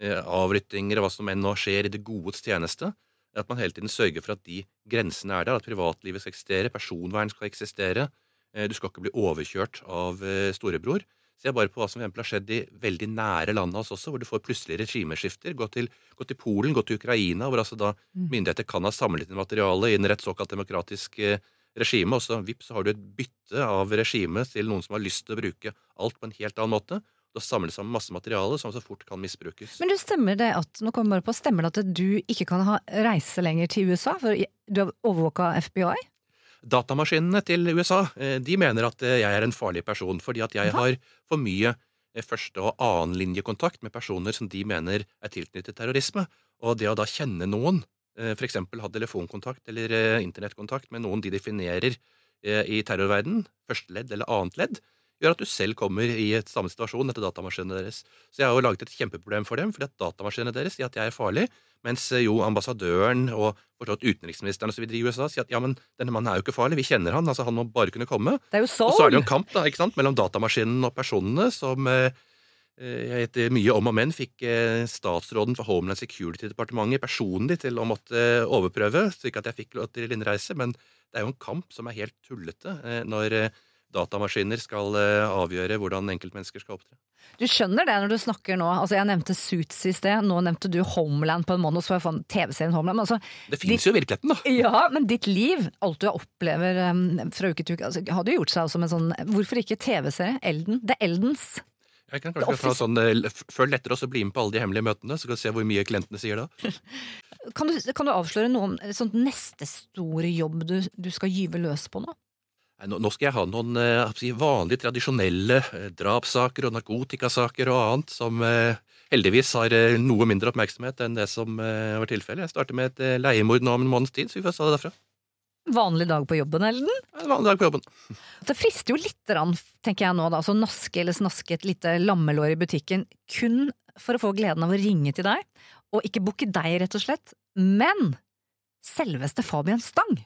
avlyttinger og hva som enn nå skjer i det godes tjeneste. At man hele tiden sørger for at de grensene er der, at privatlivet skal eksistere, personvern skal eksistere. eh, Du skal ikke bli overkjørt av eh, storebror. Se bare på hva som har skjedd i veldig nære landet hos oss også, hvor du får plutselig regimeskifter. Gå til, gå til Polen, gå til Ukraina, hvor altså da Mm. myndigheter kan ha samlet inn materiale innen et såkalt demokratisk eh, regime, og så vips, så har du et bytte av regime til noen som har lyst til å bruke alt på en helt annen måte. Da samles sammen masse materiale som så fort kan misbrukes. Men du stemmer det at nå kommer bare på, stemmer det at du ikke kan ha reise lenger til USA, for du har overvåka FBI? Datamaskinene til USA eh, de mener at eh, jeg er en farlig person, fordi at jeg har for mye eh, første- og annenlinjekontakt med personer som de mener er tilknyttet terrorisme. Og det å da kjenne noen, f.eks. ha telefonkontakt eller internettkontakt med noen de definerer i terrorverdenen, første ledd eller annet ledd, gjør at du selv kommer i et samme situasjon etter datamaskinene deres. Så jeg har jo laget et kjempeproblem for dem, fordi at datamaskinene deres sier at jeg er farlig, mens eh, jo ambassadøren og forstått utenriksministeren og så videre i USA sier at ja, men denne mannen er jo ikke farlig, vi kjenner han, altså han må bare kunne komme. Det er jo Og så er det jo en kamp da, ikke sant, mellom datamaskinen og personene som eh, eh, jeg etter mye om og men fikk statsråden for Homeland Security-departementet personlig til å måtte overprøve, slik at jeg fikk lov til innreise. Men det er jo en kamp som er helt tullete når datamaskiner skal eh, avgjøre hvordan enkeltmennesker skal opptre. Du skjønner det når du snakker nå. Altså Jeg nevnte Suits i sted, nå nevnte du Homeland på en måned, så får jeg få TV-serien Homeland. Altså, Det finnes jo virkeligheten, da! ja, men ditt liv, alt du opplever um, fra uke til uke, altså, har jo gjort seg som en sånn Hvorfor ikke TV-serie? Elden? Det er Eldens. Jeg kan kanskje ta sånn, eh, Følg etter oss og bli med på alle de hemmelige møtene, så kan du se hvor mye klientene sier da. [laughs] Kan du, kan du avsløre noe om sånn neste store jobb du, du skal gyve løs på nå? Nå skal jeg ha noen eh, vanlige, tradisjonelle eh, drapssaker og narkotikasaker og annet som eh, heldigvis har noe mindre oppmerksomhet enn det som var tilfellet. Jeg starter med et leiemord nå om en måneds tid, så vi får se det derfra. Vanlig dag på jobben, Elden? En vanlig dag på jobben. [laughs] Det frister jo litt, grann, tenker jeg nå, da. å naske eller snaske et lite lammelår i butikken kun for å få gleden av å ringe til deg, og ikke booke deg, rett og slett, men selveste Fabian Stang.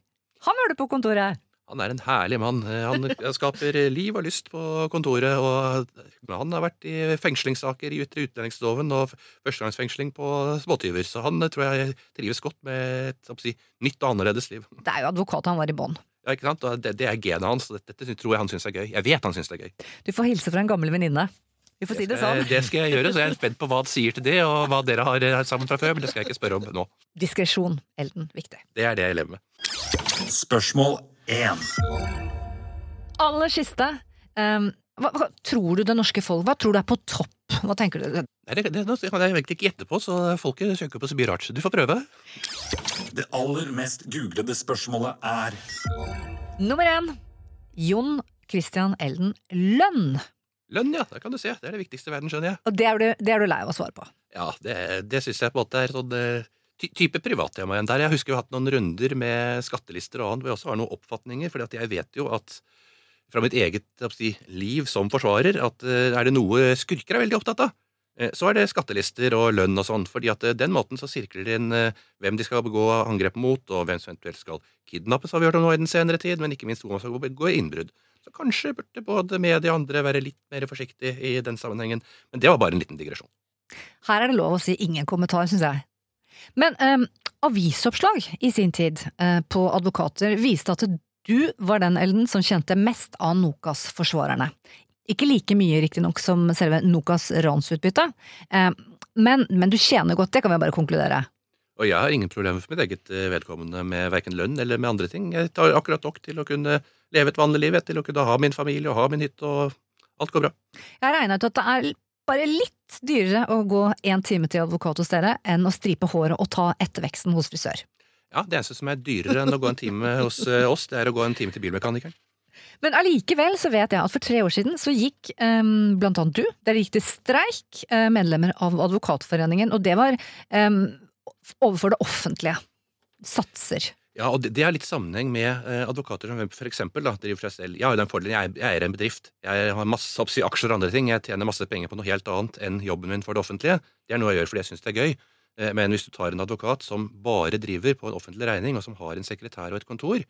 Han var det på kontoret. Han er en herlig mann. Eh, Han [laughs] skaper liv og lyst på kontoret. og Han har vært i fengslingssaker i ytre utlendingsloven og førstegangsfengsling på småtyver. Så han eh, tror jeg trives godt med et si, nytt og annerledes liv. Det er jo advokat han var i bånn. Ja, ikke sant? Og Det, det er genet hans. og Dette, dette tror jeg han syns er gøy. Jeg vet han syns det er gøy. Du får hilse fra en gammel venninne. Vi får si det Eh, sånn. Det skal jeg gjøre, så jeg er spent på hva han sier til det, og hva dere har sammen fra før. Men det skal jeg ikke spørre om nå. Diskresjon, Elden. Viktig. Det er det jeg lever med. Spørsmål 1. Aller siste. Um, hva, hva tror du det norske folk Hva tror du er på topp? Hva tenker du? Nei, det, det, det kan jeg egentlig ikke gjette på, så folket søker på så mye rart. Du får prøve. Det aller mest googlede spørsmålet er Nummer én. Jon Christian Elden Lønn. Lønn, ja. Det kan du se. Det er det viktigste i verden, skjønner jeg. Og det er du, det er du lei av å svare på. Ja, det, det syns jeg på en måte er sånn eh, type privattema igjen der. Jeg husker vi har hatt noen runder med skattelister og annet hvor jeg også har noen oppfatninger, fordi jeg vet jo at fra mitt eget si, liv som forsvarer at eh, er det noe skurker er veldig opptatt av, eh, så er det skattelister og lønn og sånn. fordi at eh, den måten så sirkler det inn hvem de skal begå angrep mot, og hvem som eventuelt skal kidnappes, har vi hørt om nå i den senere tid, men ikke minst hvor man skal begå innbrudd. Så kanskje burde både media og andre være litt mer forsiktige i den sammenhengen. Men det var bare en liten digresjon. Her er det lov å si ingen kommentar, syns jeg. Men eh, avisoppslag i sin tid eh, på advokater viste at du var den Elden som kjente mest av Nokas-forsvarerne. Ikke like mye, riktignok, som selve Nokas ransutbytte, eh, men, men du tjener godt, det kan vi bare konkludere. Og jeg har ingen problemer for mitt eget eh, vedkommende med verken lønn eller med andre ting. Jeg tar akkurat nok til å kunne leve et vanlig liv, til å kunne ha min familie og ha min hytte, og alt går bra. Jeg regna ut at det er bare litt dyrere å gå én time til advokat hos dere enn å stripe håret og ta etterveksten hos frisør. Ja, Det eneste som er dyrere enn å gå en time hos eh, oss, det er å gå en time til bilmekanikeren. Men allikevel så vet jeg at for tre år siden så gikk um, blant annet du, dere gikk til streik, eh, medlemmer av Advokatforeningen, og det var um, overfor det offentlige. Satser. Ja, og det, det har litt sammenheng med eh, advokater som for eksempel da, driver for seg selv. Jeg har jo den fordelen, jeg, eier en bedrift. Jeg har masse oppsi, aksjer og andre ting. Jeg tjener masse penger på noe helt annet enn jobben min for det offentlige. Det er noe jeg gjør fordi jeg syns det er gøy. Eh, men hvis du tar en advokat som bare driver på en offentlig regning, og som har en sekretær og et kontor,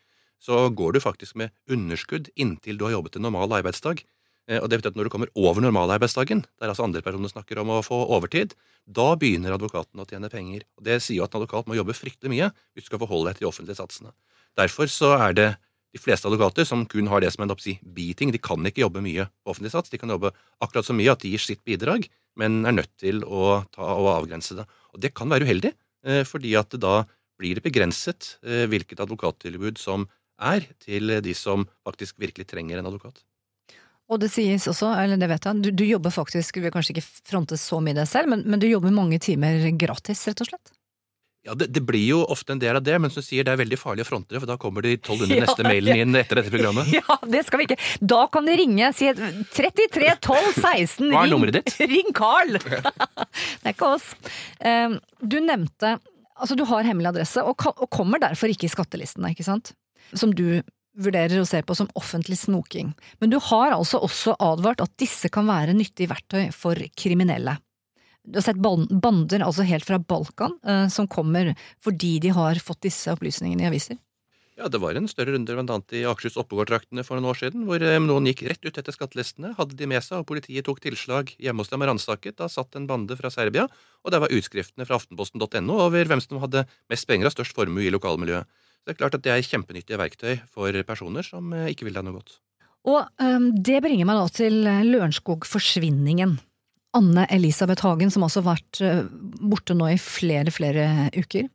så går du faktisk med underskudd inntil du har jobbet en normal arbeidsdag. Eh, Og det betyr at når du kommer over normalarbeidsdagen, der altså andre personer snakker om å få overtid, da begynner advokaten å tjene penger. Og Det sier jo at en advokat må jobbe fryktelig mye hvis du skal forholde deg til de offentlige satsene. Derfor så er det de fleste advokater som kun har det som en si, biting. De kan ikke jobbe mye på offentlig sats. De kan jobbe akkurat så mye at de gir sitt bidrag, men er nødt til å ta og avgrense det. Og det kan være uheldig, eh, fordi at da blir det begrenset eh, hvilket advokattilbud som er til de som faktisk virkelig trenger en advokat. Og det sies også, eller det vet jeg, du, du jobber faktisk, du vil kanskje ikke fronte så mye det selv, men, men du jobber mange timer gratis, rett og slett? Ja, det, det blir jo ofte en del av det, men som sier, det er veldig farlig å fronte det, for da kommer de 1200 [laughs] Ja, neste mailen inn etter dette programmet. [laughs] Ja, det skal vi ikke. Da kan de ringe, si 33 12 16, Hva er ring, nummeret ditt? [laughs] ring Carl! det er ikke oss. Um, Du nevnte, altså du har hemmelig adresse, og, og kommer derfor ikke i skattelistene, ikke sant? Som du vurderer å se på som offentlig snoking. Men du har altså også advart at disse kan være nyttige verktøy for kriminelle. Du har sett bander, altså helt fra Balkan, eh, som kommer fordi de har fått disse opplysningene i aviser. Ja, det var en større runde annet i Akershus Oppegård-traktene for noen år siden, hvor eh, noen gikk rett ut etter skattelistene, hadde de med seg, og politiet tok tilslag hjemme hos dem og ransaket. Da satt en bande fra Serbia, og der var utskriftene fra aftenposten.no over hvem som hadde mest penger og størst formue i lokalmiljøet. Så det er klart at det er kjempenyttige verktøy for personer som eh, ikke vil deg noe godt. Og um, det bringer meg da til eh, Lørenskog-forsvinningen. Anne Elisabeth Hagen, som også har vært øh, borte nå i flere, flere uker.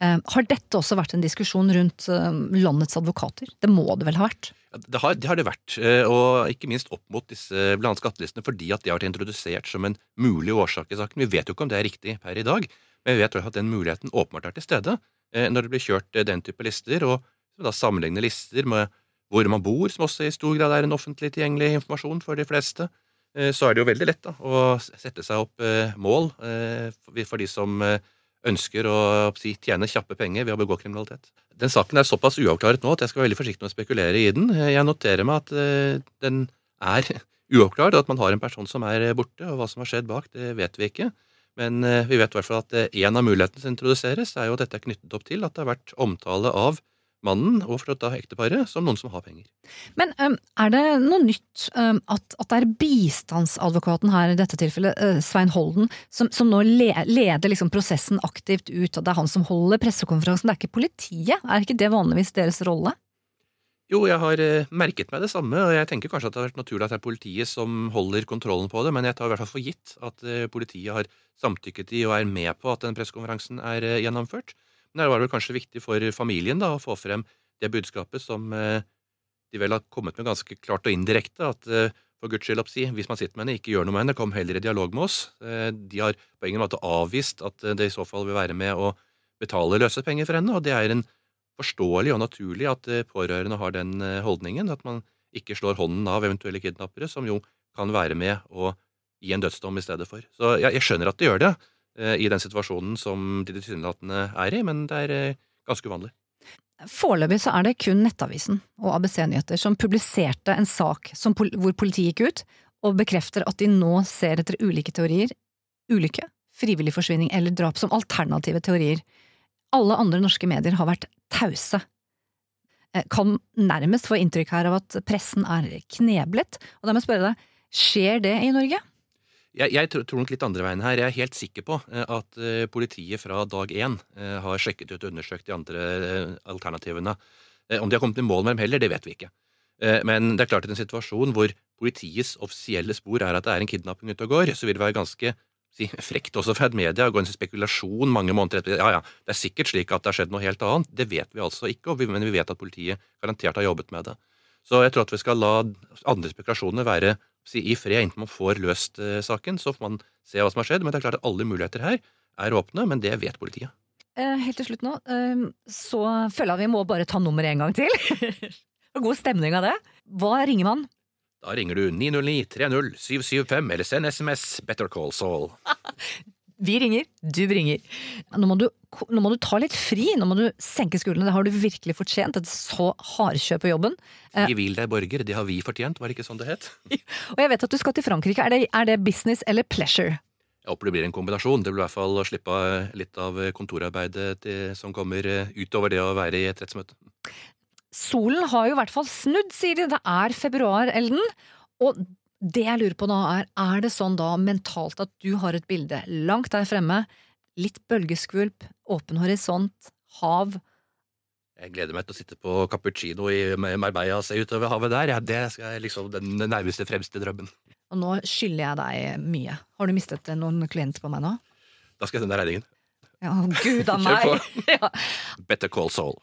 Eh, har dette også vært en diskusjon rundt øh, landets advokater? Det må det vel ha vært? Det har, det har det vært, eh, og ikke minst opp mot disse blant skattelistene, fordi at de har vært introdusert som en mulig årsak i saken. Vi vet jo ikke om det er riktig per i dag, men vi vet at den muligheten åpenbart er til stede eh, når det blir kjørt eh, den type lister, og da sammenligne lister med hvor man bor, som også i stor grad er en offentlig tilgjengelig informasjon for de fleste, eh, så er det jo veldig lett da, å sette seg opp eh, mål eh, for- de som eh, ønsker å tjene kjappe penger ved å begå kriminalitet. Den saken er såpass uavklaret nå at jeg skal være veldig forsiktig med å spekulere i den. Eh, Jeg noterer meg at eh, den er [laughs] uavklart, og at man har en person som er borte, og hva som har skjedd bak, det vet vi ikke. Men eh, vi vet i hvert fall at én en av mulighetene som introduseres, er jo at dette er knyttet opp til at det har vært omtale av mannen og for da ekteparet som noen som har penger. Men er det noe nytt at, at det er bistandsadvokaten her, i dette tilfellet øh, Svein Holden, som, som nå leder liksom prosessen aktivt ut, At det er han som holder pressekonferansen, det er ikke politiet? Er ikke det vanligvis deres rolle? Jo, jeg har eh, merket meg det samme, og jeg tenker kanskje at det har vært naturlig at det er politiet som holder kontrollen på det, men jeg tar i hvert fall for gitt at eh, politiet har samtykket i og er med på at den pressekonferansen er eh, gjennomført. Men det var vel kanskje viktig for familien da, å få frem det budskapet som de vel har kommet med ganske klart og indirekte, at for guds skyld, oppsi, hvis man sitter med henne, ikke gjør noe med henne, kom heller i dialog med oss. De har på ingen måte avvist at det i så fall vil være med å betale løsepenger for henne, og det er en forståelig og naturlig at eh, pårørende har den eh, holdningen, at man ikke slår hånden av eventuelle kidnappere, som jo kan være med å gi en dødsdom i stedet for. Så jeg, jeg skjønner at de gjør det eh, i den situasjonen som de tilsynelatende er i, men det er ganske uvanlig. Foreløpig så er det kun Nettavisen og ABC Nyheter som publiserte en sak som, hvor politiet gikk ut og bekrefter at de nå ser etter ulike teorier, ulykke, frivillig forsvinning eller drap som alternative teorier. Alle andre norske medier har vært tause. Eh, Kan nærmest få inntrykk her av at pressen er kneblet, og da må jeg spørre deg, skjer det i Norge? Jeg, jeg tror, nok litt andre veien her. Jeg er helt sikker på eh, at eh, politiet fra dag én har sjekket ut og undersøkt de andre alternativene. Om de har kommet i mål med dem heller, det vet vi ikke. Men det er klart at i en situasjon hvor politiets offisielle spor er at det er en kidnapping ute og går, så vil det være ganske si, frekt også fra et media å gå inn til spekulasjon mange måneder etter. Ja, ja, det er sikkert slik at det har skjedd noe helt annet. Det vet vi altså ikke, men vi vet at politiet garantert har jobbet med det. Så jeg tror at vi skal la andre spekulasjoner være si, i fred inntil man får løst uh, saken. Så får man se hva som har skjedd. Men det er klart at alle muligheter her er åpne, men det vet politiet. Eh, Helt til slutt nå, eh, så føler jeg vi må bare ta nummeret en gang til. [laughs] God stemning av det. Hva ringer man? Da ringer du 909 30 775 eller send SMS Better Call Saul. [laughs] Vi ringer, du ringer. Nå må du, nå må du ta litt fri, nå må du senke skuldrene. Det har du virkelig fortjent. Et så hardkjør på jobben. Eh, Vi vil deg borger, det har vi fortjent, var det ikke sånn det het? [laughs] Og jeg vet at du skal til Frankrike. Er det, er det business eller pleasure? Jeg håper det blir en kombinasjon. Det blir i hvert fall å slippe litt av kontorarbeidet til, som kommer eh, utover det å være i et rettsmøte. Solen har jo i hvert fall snudd, sier de. Det er februar, Elden. Og det jeg lurer på nå er, er det sånn da mentalt at du har et bilde langt der fremme, litt bølgeskvulp, åpen horisont, hav, Jeg gleder meg til å sitte på cappuccino i Marbella og se utover havet der. Ja, det er liksom den nærmeste, fremste drømmen. og nå skylder jeg deg mye. Har du mistet noen klienter på meg nå? Da skal jeg sende deg regningen. Ja, gud a [laughs] Kjør meg! [laughs] Ja. Better Call Saul.